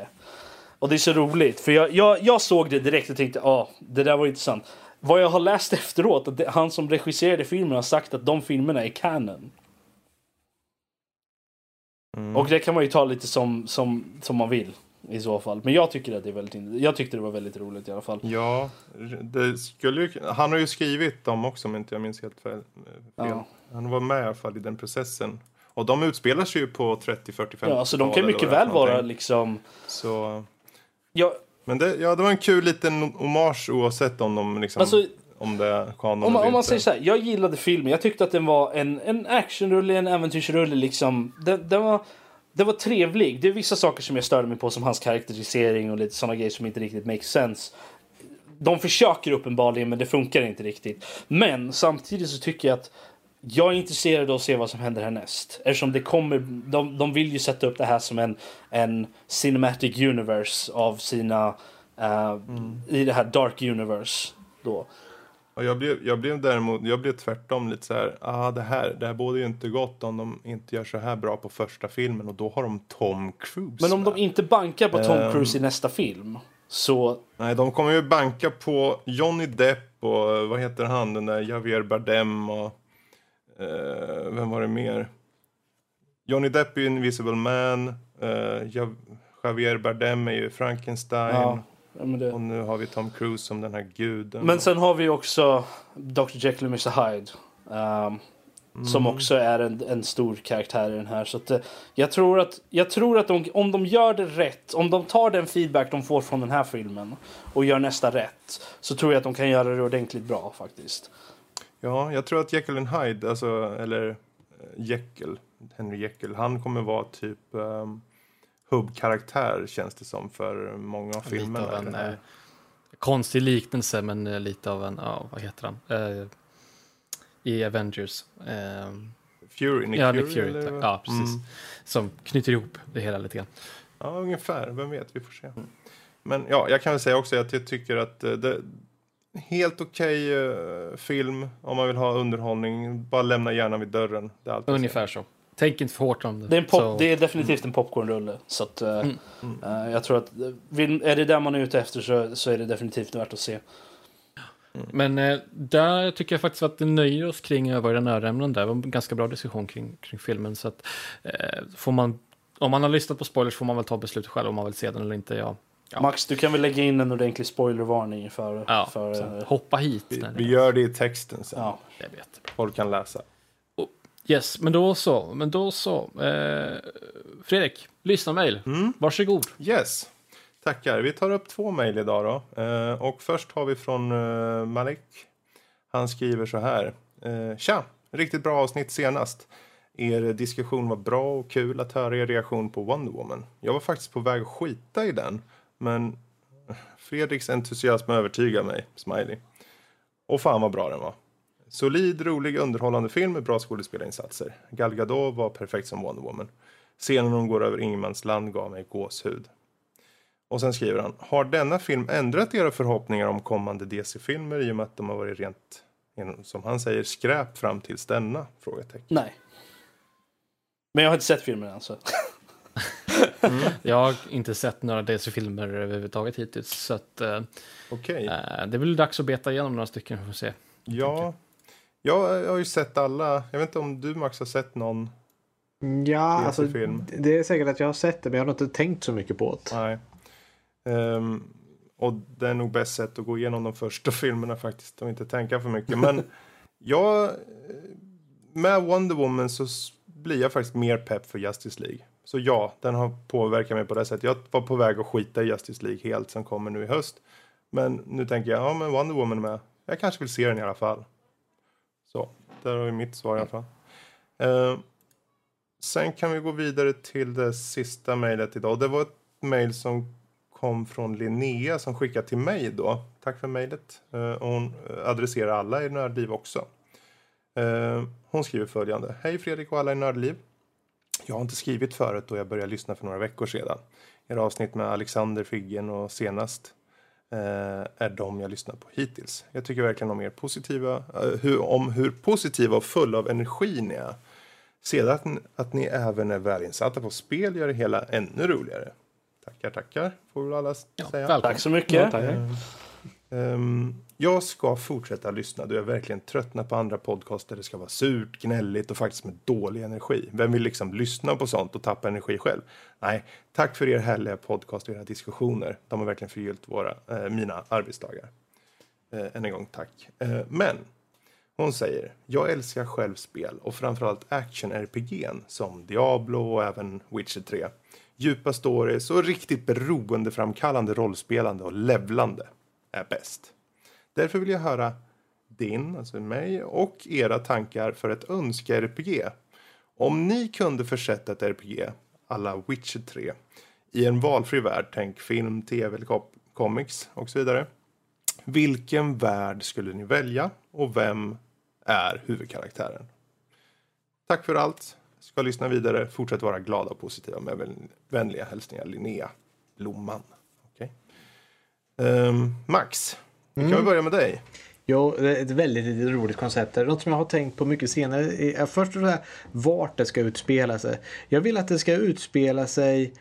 Och det är så roligt, för jag, jag, jag såg det direkt och tänkte ja, det där var intressant. Vad jag har läst efteråt, att det, han som regisserade filmen har sagt att de filmerna är canon. Mm. Och det kan man ju ta lite som, som, som man vill i så fall. Men jag tycker att det är väldigt Jag tyckte det var väldigt roligt i alla fall. Ja, det skulle ju, han har ju skrivit dem också om inte jag minns helt fel. fel. Ja. Han var med i alla fall i den processen. Och de utspelar sig ju på 30, 40, 50 Ja, så de kan mycket väl vara liksom... Så, Ja, men det, ja, det var en kul liten hommage oavsett om de liksom, Alltså, om det är kanon om, man- om man säger så här, jag gillade filmen. Jag tyckte att den var en, en actionrulle, en äventyrsrulle liksom. Den, den var... Det var trevlig. Det är vissa saker som jag störde mig på som hans karaktärisering och lite sådana grejer som inte riktigt makes sense. De försöker uppenbarligen men det funkar inte riktigt. Men samtidigt så tycker jag att jag är intresserad av att se vad som händer härnäst. Eftersom det kommer, de, de vill ju sätta upp det här som en, en cinematic universe av sina, eh, i det här dark universe. Då. Och jag, blev, jag blev däremot, jag blev tvärtom lite så här, ah, det här, det här borde ju inte gott om de inte gör så här bra på första filmen och då har de Tom Cruise Men om med. de inte bankar på Tom Ehm. Cruise i nästa film så Nej, de kommer ju banka på Johnny Depp och vad heter han, den där Javier Bardem och eh, vem var det mer? Johnny Depp är ju Invisible Man, Jav- Javier Bardem är ju Frankenstein Ja, ja, det. och nu har vi Tom Cruise som den här guden. men sen har vi också Dr Jekyll och Mr Hyde. ehm, Som också är en, en stor karaktär i den här. Så att, eh, jag tror att, jag tror att de, om de gör det rätt, om de tar den feedback de får från den här filmen och gör nästa rätt, så tror jag att de kan göra det ordentligt bra faktiskt. Ja, jag tror att Jekyll and Hyde, alltså, eller eh, Jekyll, Henry Jekyll, han kommer vara typ um, hubbkaraktär känns det som för många av Lite filmerna. av i en eh, konstig liknelse, men eh, lite av en, ja, vad heter han? Eh, I Avengers. Eh, Fury, Nick ja, Fury, Nick Fury. eller? Ja, precis. Mm. Som knyter ihop det hela lite grann. Ja, ungefär. Vem vet, vi får se. Men ja, jag kan väl säga också att jag tycker att eh, det helt okej eh, film om man vill ha underhållning. Bara lämna hjärnan vid dörren. Det är Ungefär så. Tänk inte för hårt om det. Det är, en pop, Så- det är definitivt en popcornrulle. Så att, eh, Mm. eh, jag tror att är det där man är ute efter så, så är det definitivt värt att se. Men eh, där tycker jag faktiskt att det nöjer oss kring övriga nördämnen där. Det var en ganska bra diskussion kring, kring filmen. Så att, eh, får man, om man har lyssnat på spoilers får man väl ta beslutet själv om man vill se den eller inte. Ja, Ja. Max, du kan väl lägga in en ordentlig spoilervarning för... ja för eh, hoppa hit. Vi, vi gör det i texten sen. ja. jag vet. Folk kan läsa. Yes, men då så. Men då så. Eh, Fredrik, lyssna mail. Mm. Varsågod. Yes. Tackar. Vi tar upp två mejl idag då. Eh, och först har vi från eh, Malik. Han skriver så här. Eh, Tja! Riktigt bra avsnitt senast. Er diskussion var bra och kul att höra er reaktion på Wonder Woman. Jag var faktiskt på väg att skita i den. Men Fredriks entusiasm övertygar mig. Smiley. Och fan vad bra den var. Solid, rolig, underhållande film med bra skådespelarinsatser. Gal Gadot var perfekt som Wonder Woman. Scenen hon går över ingenmansland gav mig gåshud. Och sen skriver han, har denna film ändrat era förhoppningar om kommande DC-filmer i och med att de har varit rent, som han säger, skräp fram tills denna? Frågetecken. Nej. Men jag har inte sett filmen än så. Jag har inte sett några DC-filmer överhuvudtaget hittills. Så att, eh, Okej. eh, det är väl dags att beta igenom några stycken. Får se. Ja. Jag har ju sett alla. Jag vet inte om du Max har sett någon. Ja, alltså, film. det är säkert att jag har sett det men jag har inte tänkt så mycket på det. Nej. Ehm, och det är nog bäst sätt att gå igenom de första filmerna faktiskt och inte tänka för mycket. Men jag, med Wonder Woman så blir jag faktiskt mer pepp för Justice League. Så ja, den har påverkat mig på det sättet. Jag var på väg att skita i Justice League helt som kommer nu i höst. Men nu tänker jag, ja men Wonder Woman är med. Jag kanske vill se den i alla fall. Så, där har vi mitt svar i alla fall. Ehm, sen kan vi gå vidare till det sista mejlet idag. Det var ett mejl som kom från Linnea som skickade till mig då. Tack för mejlet. Eh, och hon eh, adresserar alla i Nördliv också. Eh, hon skriver följande. Hej Fredrik och alla i Nördliv. Jag har inte skrivit förut då jag började lyssna för några veckor sedan. Era avsnitt med Alexander Figgen och senast eh, är de jag lyssnat på hittills. Jag tycker verkligen om er positiva, eh, hur, om hur positiva och fulla av energi ni är. Sedan att, ni- att ni även är välinsatta på spel gör det hela ännu roligare. Tackar, tackar, får väl alla Ja, säga. välkommen. Tack så mycket. Ehm, jag ska fortsätta lyssna då jag verkligen tröttnar på andra podcaster där det ska vara surt, gnälligt och faktiskt med dålig energi. Vem vill liksom lyssna på sånt och tappa energi själv? Nej, tack för er härliga podcast och era diskussioner. De har verkligen förgyllt våra, eh, mina arbetsdagar. Eh, än en gång tack. Eh, men hon säger, jag älskar själv spel och framförallt action-RPG'n som Diablo och även Witcher 3. Djupa stories och riktigt beroendeframkallande rollspelande och levlande är bäst. Därför vill jag höra din, alltså mig, och era tankar för ett önske-RPG. Om ni kunde försätta ett RPG, alla Witcher 3, i en valfri värld, tänk film, tv eller kop- comics och så vidare. Vilken värld skulle ni välja och vem är huvudkaraktären? Tack för allt. Ska lyssna vidare. Fortsätt vara glada och positiva med vänliga hälsningar Linnea Blomman. Okay. Um, ehm, Max, vi kan väl börja med dig. Jo, det är ett väldigt roligt koncept. Något som jag har tänkt på mycket senare är först och främst vart det ska utspela sig. Jag vill att det ska utspela sig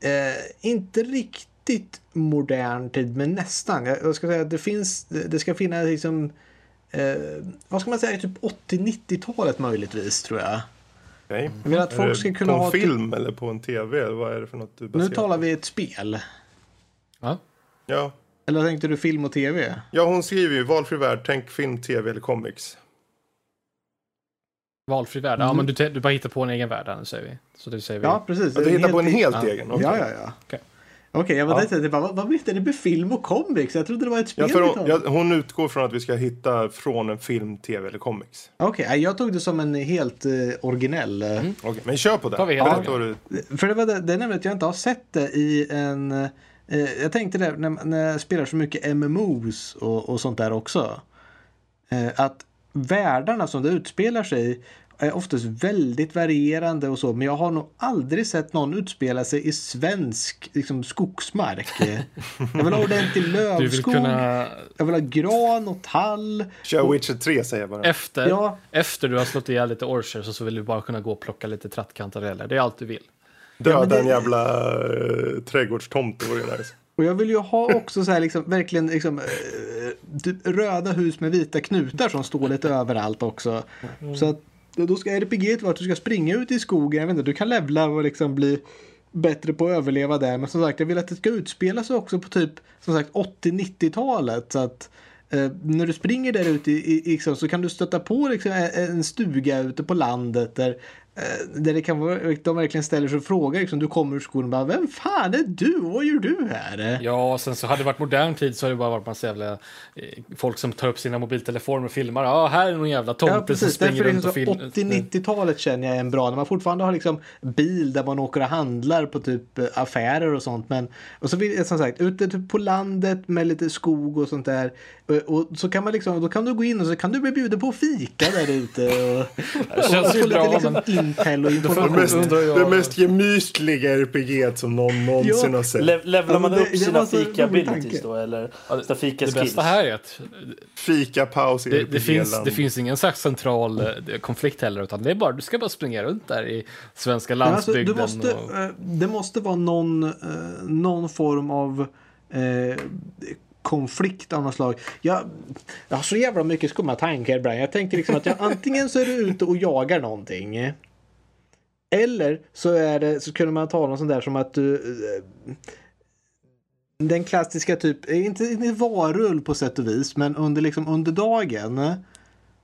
eh, inte riktigt modern tid, men nästan. Jag, jag ska säga att det finns, det ska finnas liksom eh, vad ska man säga, typ 80-90-talet möjligtvis tror jag. Okej. Jag vill att folk ska kunna på en ha... typ- film eller på en tv? Eller vad är det för något du Nu baserar talar på? vi ett spel. Ja. Ja. Eller tänkte du film och tv? ja, hon skriver ju valfri värld, tänk film, tv eller comics. Valfri värld. Ja, men du, du bara hittar på en egen värld här, nu säger vi. Så det säger vi. Ja, precis. Ja, du hittar på en helt ja. egen? okej. Ja, ja, ja. Okej. Okej, jag var Ja. ja. bara, vad, vad menar du med film och comics? Jag trodde det var ett spel Ja, hon, talade ja, hon utgår från att vi ska hitta från en film, tv eller comics. Okej, nej, jag tog det som en helt eh, originell. eh, Okej, men kör på det. Tar vi vad du... För det, var det, det är nämligen att jag inte har sett det i en... Eh, jag tänkte det när, när jag spelar så mycket MMOs och, och sånt där också. Eh, att världarna som det utspelar sig i är oftast väldigt varierande och så. Men jag har nog aldrig sett någon utspela sig i svensk liksom, skogsmark. Jag vill ha ordentlig Du vill lövskog. kunna... Jag vill ha gran och tall. Kör Witcher 3 säger jag bara. Efter, Ja. efter du har slått ihjäl lite orcher så, så vill du bara kunna gå och plocka lite trattkantareller. Det är allt du vill. Döda men det- en jävla uh, trädgårdstomte vore ju nice. Och jag vill ju ha också så här liksom verkligen liksom, eh, typ röda hus med vita knutar som står lite överallt också. Så att då ska RPG vara att du ska springa ut i skogen. Jag vet inte, du kan levla och liksom bli bättre på att överleva där. Men som sagt, jag vill att det ska utspela sig också på typ som sagt 80-90-talet. Så att eh, när du springer där ute i, i, liksom, så kan du stöta på liksom, en, stuga ute på landet där eh, där det kan vara, de verkligen ställer sig och frågar, liksom, du kommer ur skolan och bara Vem fan är du? Vad gör du här? Ja, och sen så hade det varit modern tid så hade det bara varit massa jävla eh, folk som tar upp sina mobiltelefoner och filmar. Ja, här är någon jävla tomte Ja som precis, springer därför är runt och filmar. 80-90-talet känner jag är en bra. När man fortfarande har liksom bil där man åker och handlar på typ eh, affärer och sånt. Men, och så vill som sagt ute typ på landet med lite skog och sånt där. Och, och så kan man liksom, då kan du gå in och så kan du bli bjuden på fika där ute. Och, Det känns och ju få bra, lite liksom men- intel och Det information. mest, undrar jag- det mest gemytliga RPG som någon någonsin har sett. Le levlar Ja, man det- upp det sina fika abilities då eller sina fika Det skills? bästa här är att Fika-paus i det, det, finns, det finns ingen slags central eh, konflikt heller, utan det är bara, du ska bara springa runt där i svenska Men alltså, landsbygden. du måste, och, eh, det måste vara någon, eh, någon form av eh, konflikt av något slag. Jag, jag har så jävla mycket skumma tankar ibland. Jag tänker liksom att jag, antingen så är du ute och jagar någonting. Eller så, är det, så kunde man ta något sånt där som att du... Eh, den klassiska typ, inte, inte varull på sätt och vis, men under, liksom, under dagen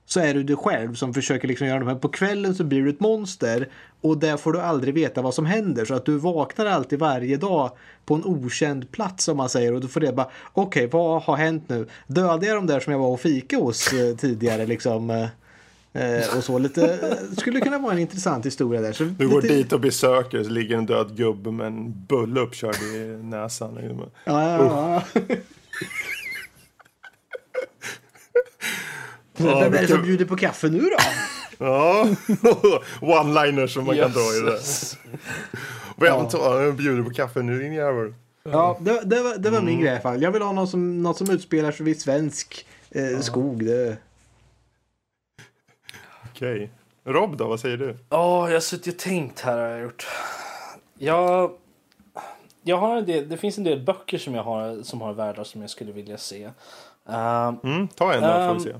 så är du dig själv som försöker liksom göra det. Men på kvällen så blir du ett monster och där får du aldrig veta vad som händer. Så att du vaknar alltid varje dag på en okänd plats om man säger. Och du får reda på, okej vad har hänt nu? Dödade jag de där som jag var och fika hos eh, tidigare liksom? Eh, eh, och så lite, skulle kunna vara en intressant historia där. Så Du går lite, dit och besöker så ligger en död gubbe med en bulle uppkörd i näsan. Ja, ja, ja. Vem är det som bjuder på kaffe nu då? Ja, one-liners som man kan dra i det. Vem tar bjuder på kaffe nu din jävel? Ja, det, det var, det var min grej i alla fall. Jag vill ha något som, något som utspelar sig vid svensk eh, skog. Det, Okej. Rob då, vad säger du? Ja, jag har suttit och tänkt här har jag gjort. Jag, jag har en del, det finns en del böcker som jag har som har världar som jag skulle vilja se. Ehm, Mm, ta en då får Ehm, vi se.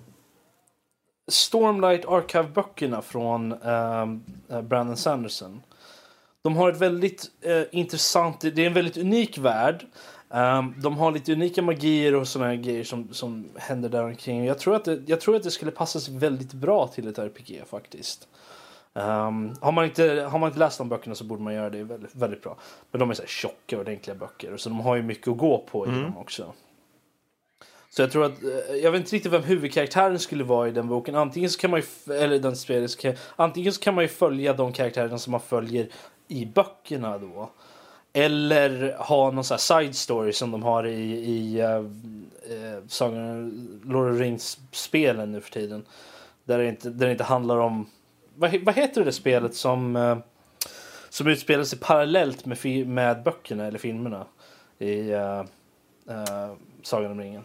Stormlight Archive-böckerna från ehm, eh, Brandon Sanderson. De har ett väldigt eh, intressant, det är en väldigt unik värld. Ehm, de har lite unika magier och här grejer som, som händer där omkring. Jag tror, att det, jag tror att det skulle passa sig väldigt bra till ett RPG faktiskt. Ehm, har, man inte, har man inte läst de böckerna så borde man göra det väldigt, väldigt bra. Men de är så här tjocka och ordentliga böcker. Så de har ju mycket att gå på i dem också. Så jag tror att, eh, jag vet inte riktigt vem huvudkaraktären skulle vara i den boken. Antingen så kan man ju, eller den spelet, så kan- antingen så kan man ju följa de karaktärerna som man följer i böckerna då. Eller ha någon sån här side story som de har i, i uh, uh, Sagan Lord of the Rings-spelen nu för tiden. Där det inte, där det inte handlar om... Vad, vad heter det spelet som, eh, som utspelar sig parallellt med, med böckerna eller filmerna i uh, Sagan om ringen?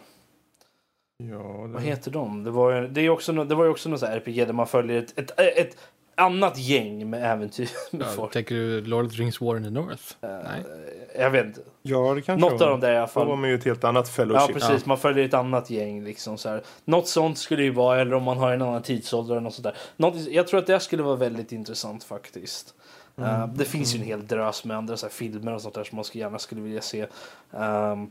Ja, Vad det... heter de? Det var ju, det är också, det var ju också något RPG där man följer ett, ett, ett annat gäng med äventyr. Med ja, folk. tänker du Lord of the Rings War in the North? Nej. Jag vet inte. ja, det kanske Något av dem där i alla Då var fall. man ju ett helt annat Ja fellowship. precis, man följer ett annat gäng liksom så här. Något sånt skulle ju vara, eller om man har en annan tidsålder eller något sånt där. Något, jag tror att det skulle vara väldigt intressant faktiskt. Eh, det finns ju en hel drös med andra så här, filmer och sånt där som man gärna skulle vilja se. ehm,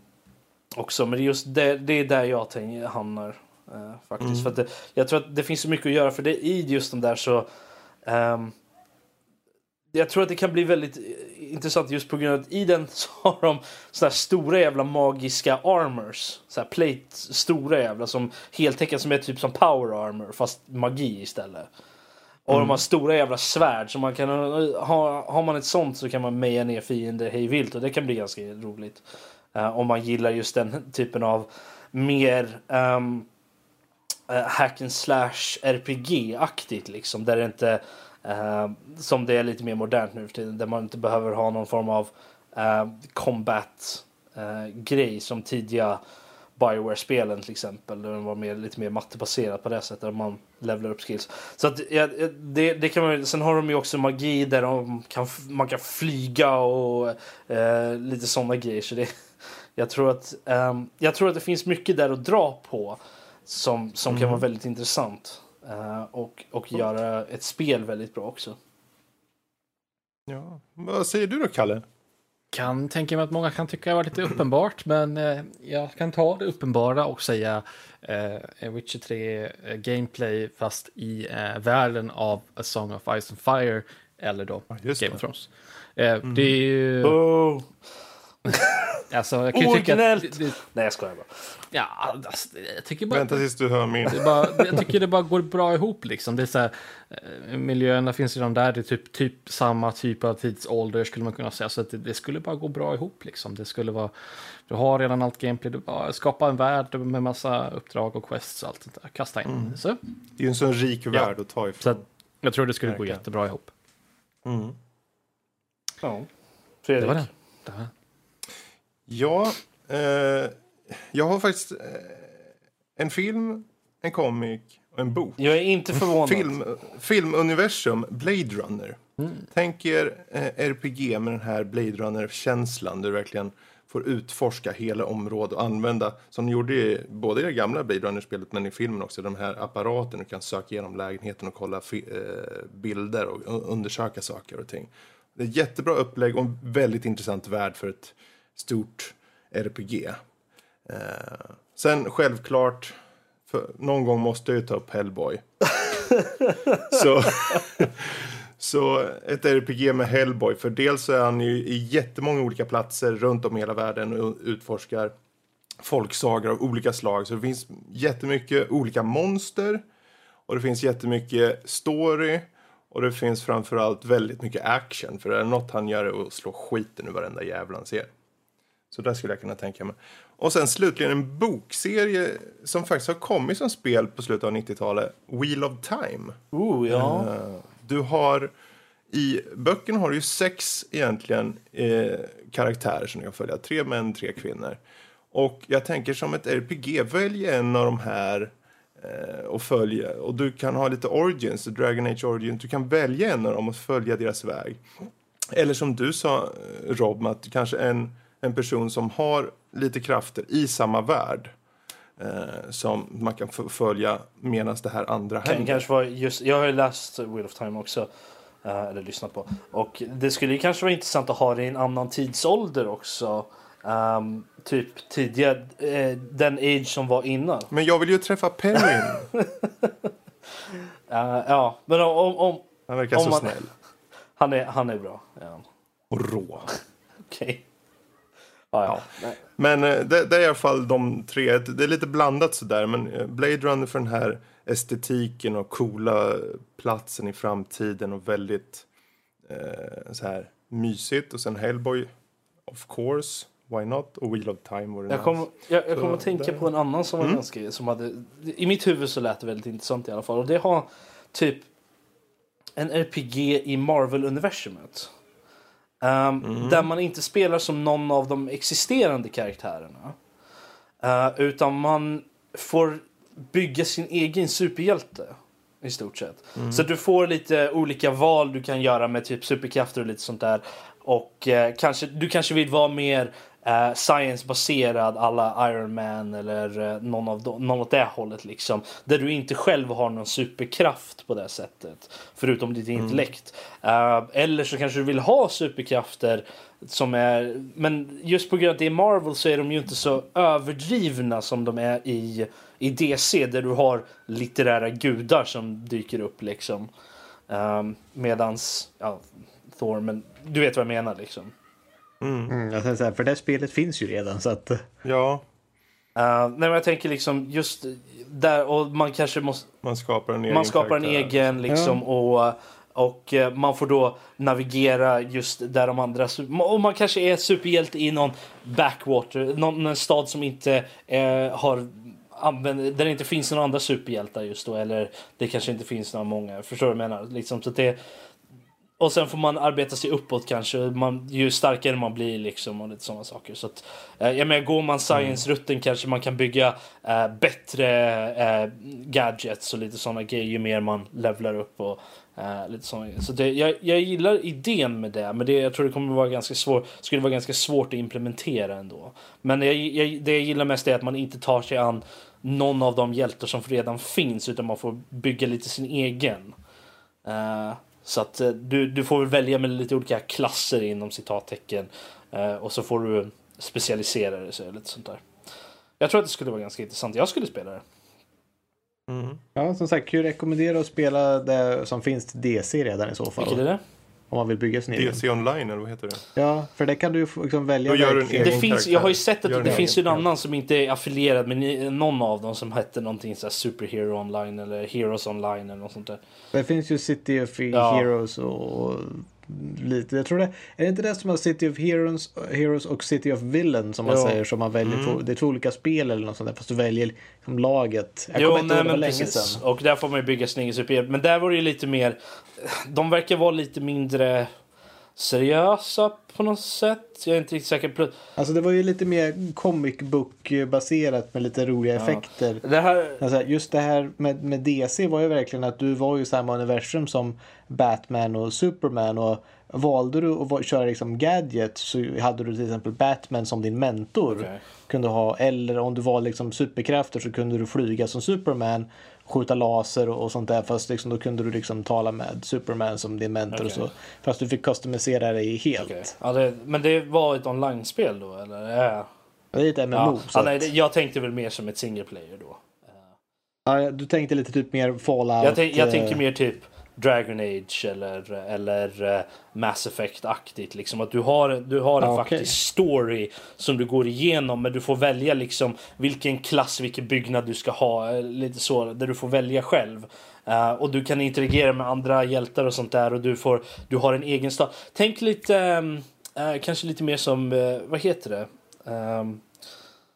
också, men det är just det, det är där jag tänker, hamnar. eh, faktiskt. För att det, jag tror att det finns så mycket att göra för det i just de där så ehm, jag tror att det kan bli väldigt eh, intressant just på grund av att i den så har de såna här stora jävla magiska armors. Så här plate, stora jävla som heltäckande som är typ som power armor fast magi istället. Och de har stora jävla svärd så man kan ha, har man ett sånt så kan man meja ner fiender hej vilt och det kan bli ganska roligt. Eh, om man gillar just den typen av mer um, hack and slash RPG-aktigt liksom. Där det inte, uh, som det är lite mer modernt nu för tiden, där man inte behöver ha någon form av ehm, uh, combat-grej eh, som tidiga Bioware-spelen till exempel. Där den var mer, lite mer mattebaserad på det sättet. Där man levlar upp skills. Så att, ja, det, det kan man, sen har de ju också magi där de kan, man kan flyga och lite sådana grejer. Så det, jag, tror att, ehm, jag tror att det finns mycket där att dra på som, som kan vara väldigt intressant. eh, och, och göra ett spel väldigt bra också. Ja. Vad säger du då, Kalle? Kan tänka mig att många kan tycka det var lite uppenbart, men eh, jag kan ta det uppenbara och säga eh, Witcher 3 eh, gameplay fast i eh, världen av A Song of Ice and Fire eller då just Game det. of Thrones. Eh, Det är ju... Oh. Alltså, jag kan ju tycka att... Det, det, Nej jag skojar bara. ja, alltså, jag tycker bara... Vänta tills du hör min. Bara, jag tycker det bara går bra ihop liksom. Det är så här, eh, miljöerna finns redan där, det är typ, typ samma typ av tidsålder skulle man kunna säga. Så att det, det skulle bara gå bra ihop liksom. Det skulle vara, du har redan allt gameplay, du bara skapa en värld med massa uppdrag och quests och allt sånt där. Kasta in. Så, Det är ju en sån rik värld att ta ifrån. så att, jag tror det skulle gå Verkligen. jättebra ihop. Ja. Fredrik? Det var den. Ja, eh, jag har faktiskt eh, en film, en comic och en bok. Jag är inte förvånad. Film, filmuniversum, Blade Runner. Tänk er eh, RPG med den här Blade Runner-känslan. Du verkligen får utforska hela området och använda, som de gjorde i både i det gamla Blade Runner-spelet men i filmen också, de här apparaterna. Du kan söka igenom lägenheten och kolla eh, bilder och undersöka saker och ting. Det är ett jättebra upplägg och en väldigt intressant värld för ett stort RPG. Eh, sen självklart, för någon gång måste jag ju ta upp Hellboy. så, så ett RPG med Hellboy, för dels så är han ju i jättemånga olika platser runt om i hela världen och utforskar folksagor av olika slag. Så det finns jättemycket olika monster och det finns jättemycket story och det finns framförallt väldigt mycket action. För är det något han gör är att slå skiten ur varenda jävel han ser. Så där skulle jag kunna tänka mig. Och sen slutligen en bokserie som faktiskt har kommit som spel på slutet av 90-talet. Wheel of Time. Oh, ja. Eh, Du har i böckerna har du ju sex egentligen eh, karaktärer som du kan följa. Tre män, tre kvinnor. Och jag tänker som ett RPG, välj en av de här eh, och följa. Och du kan ha lite origins, Dragon Age Origins. Du kan välja en av dem och följa deras väg. Eller som du sa eh, Rob, att kanske en, en person som har lite krafter i samma värld. Eh, som man kan följa medan det här andra Kan händer. kanske vara just, jag har ju läst Wheel of Time också. eh, eller lyssnat på. Och det skulle ju kanske vara intressant att ha det i en annan tidsålder också. Ehm, typ tidigare, eh, den age som var innan. Men jag vill ju träffa Perrin. Eh, ja, men om, om, om Han verkar Om så man- snäll. han, är, han är bra. Ja. Och rå. Okej. Ja. Men eh, det, det är i alla fall de tre. Det är lite blandat sådär. Men eh, Blade Runner för den här estetiken och coola platsen i framtiden och väldigt eh, så här mysigt. Och sen Hellboy, of course. Why not? Och Wheel of Time var det Jag kommer jag, jag kom att tänka där- Mm. på en annan som var ganska, som hade, i mitt huvud så lät det väldigt intressant i alla fall. Och det har typ en RPG i Marvel-universumet. Um, Mm. Där man inte spelar som någon av de existerande karaktärerna. Uh, utan man får bygga sin egen superhjälte. I stort sett. Mm. Så du får lite olika val du kan göra med typ superkrafter och lite sånt där. Och eh, kanske, du kanske vill vara mer eh, science-baserad alla Iron Man eller eh, någon, av dem, någon åt det hållet liksom. Där du inte själv har någon superkraft på det sättet. Förutom ditt intellekt. Eh, eller så kanske du vill ha superkrafter som är... Men just på grund av att det är Marvel så är de ju inte så överdrivna som de är i, i DC där du har litterära gudar som dyker upp liksom. Um, medans, ja, Thor, men du vet vad jag menar liksom. Mm, jag så här, för det spelet finns ju redan så att... Ja, Uh, nej, men jag tänker liksom just där och man kanske måste man skapar en egen man skapar en karaktär. egen liksom och och eh, man får då navigera just där de andra och man kanske är superhjälte i någon backwater, någon en stad som inte eh, har använd, där det inte finns några andra superhjältar just då eller det kanske inte finns några många. Förstår du vad jag menar? Liksom, så att det, och sen får man arbeta sig uppåt kanske. Man, ju starkare man blir liksom och lite sådana saker. Så att, eh, jag menar, går man science-rutten kanske man kan bygga eh, bättre eh, gadgets och lite sådana grejer ju mer man levlar upp och eh, lite sådana. Så det, jag, jag gillar idén med det, men det, jag tror det kommer vara ganska svårt, skulle vara ganska svårt att implementera ändå. Men jag, jag, det jag gillar mest är att man inte tar sig an någon av de hjältar som redan finns utan man får bygga lite sin egen. Så att eh, du, du får väl välja med lite olika klasser inom citattecken. Eh, och så får du specialisera dig så lite sånt där. Jag tror att det skulle vara ganska intressant. Jag skulle spela det. Mm. Ja, som sagt, kan rekommendera att spela det som finns till DC redan i så fall. Vilket är det? Om man vill bygga sin egen. DC online eller vad heter det? Ja, för det kan du liksom välja. Då gör du en verktyg. egen Det finns, karaktär. jag har ju sett att Gör det finns ju en annan som inte är affilierad med någon av dem som hette någonting så här Superhero online eller Heroes online eller något sånt där. Det finns ju City of Ja. Heroes och lite. Jag tror det, är det inte det som har City of Heroes, Heroes och City of Villains som man Jo. säger som man väljer Mm. två, det är två olika spel eller något sånt där fast du väljer liksom laget. Jag Jo, kommer inte nej, ihåg, det var länge sedan. Och där får man ju bygga sin egen superhjälte. Men där var det ju lite mer... De verkar vara lite mindre seriösa på något sätt. Jag är inte riktigt säker. Alltså det var ju lite mer comic book baserat med lite roliga effekter. Det här... Alltså, just det här med, med DC var ju verkligen att du var ju samma universum som Batman och Superman och valde du att köra liksom gadget så hade du till exempel Batman som din mentor. Okej. Kunde ha, eller om du var liksom superkrafter så kunde du flyga som Superman skjuta laser och, och sånt där fast liksom, då kunde du liksom tala med Superman som din mentor och Okej. så. Fast du fick customisera dig helt. Okej. Ja, det, men det var ett online-spel då, eller? Ja. Det är lite MMO. Ja. så Ja, nej, det- jag tänkte väl mer som ett single player då. ja, du tänkte lite typ mer Fallout. Jag, tänk, jag eh, tänker mer typ Dragon Age eller, eller eh, Mass Effect-aktigt. Liksom. Att du har, du har en Ja, okej. faktisk story som du går igenom men du får välja liksom vilken klass, vilken byggnad du ska ha. eh, Lite så, där du får välja själv. Eh, och du kan interagera med andra hjältar och sånt där och du, får, du har en egen stad. Tänk lite, ehm, eh, kanske lite mer som, eh, vad heter det? Ehm,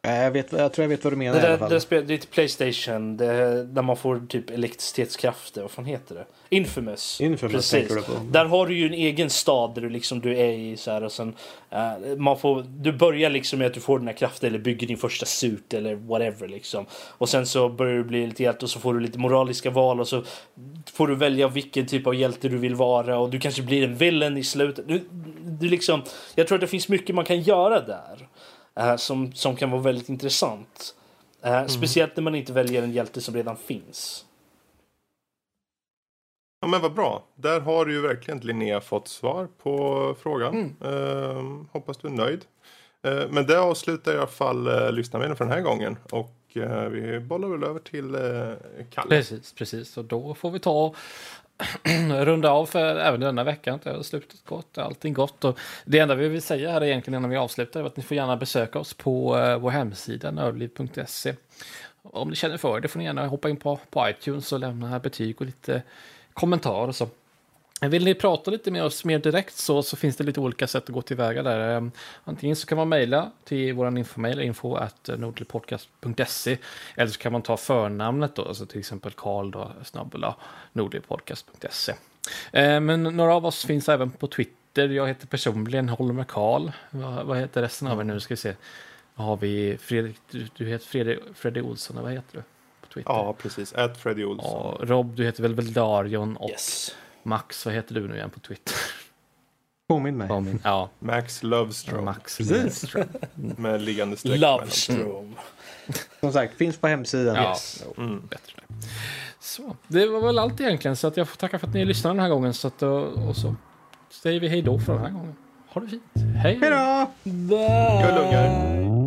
Jag, vet, jag tror jag vet vad du menar det, i alla fall. det, spel, det är till Playstation det, där man får typ elektricitetskrafter. Vad fan heter det? Infamous. Infamous Precis. tänker du på. Där har du ju en egen stad där du liksom du är i så här och sen eh, man får du börjar liksom med att du får den här kraften eller bygger din första suit eller whatever liksom. Och sen så börjar du bli lite hjälte och så får du lite moraliska val och så får du välja vilken typ av hjälte du vill vara och du kanske blir en villain i slutet. Du, du liksom, jag tror att det finns mycket man kan göra där som, som kan vara väldigt intressant. Eh, Speciellt när man inte väljer en hjälte som redan finns. Ja men vad bra. Där har du ju verkligen Linnea fått svar på frågan. Ehm, hoppas du är nöjd. Ehm, men det avslutar i alla fall uh, lyssnarmedlen för den här gången. Och eh, vi bollar väl över till uh, Kalle. Precis, precis. Och då får vi ta runda av för även denna veckan. Det har slutet gott, allting gott. Och det enda vi vill säga här egentligen innan vi avslutar är att ni får gärna besöka oss på eh, vår hemsida nördliv.se. Om ni känner för det får ni gärna hoppa in på, på iTunes och lämna betyg och lite kommentarer och så. Vill ni prata lite med oss mer direkt så, så finns det lite olika sätt att gå tillväga där. Eh, Antingen så kan man mejla till vår infomail, info at nordligpodcast.se eller så kan man ta förnamnet då, alltså till exempel Karl då, snabbela nordligpodcast.se. Eh, Men några av oss finns även på Twitter. Jag heter personligen Holmer Karl. Vad, vad heter resten av er nu? Ska vi se. Vad har vi? Fredrik, du, du heter Fredrik, Fredrik Olsson, vad heter du? På Twitter. Ja precis. At Freddy Olsson. Ja, Rob, du heter väl Veldarion och Yes. Max, vad heter du nu igen på Twitter? Påminn mig. Ja, min- ja Max Lovestrome. Max. Precis. Med liggande streck. Lovestrom. Som sagt, finns på hemsidan. Ja, Yes. Mm. bättre det. Så, det var väl allt egentligen, så att jag får tacka för att ni lyssnade den här gången. Så att, och, så säger vi hej då för den här gången. Ha det fint. Hej! Hej då! Gullungar.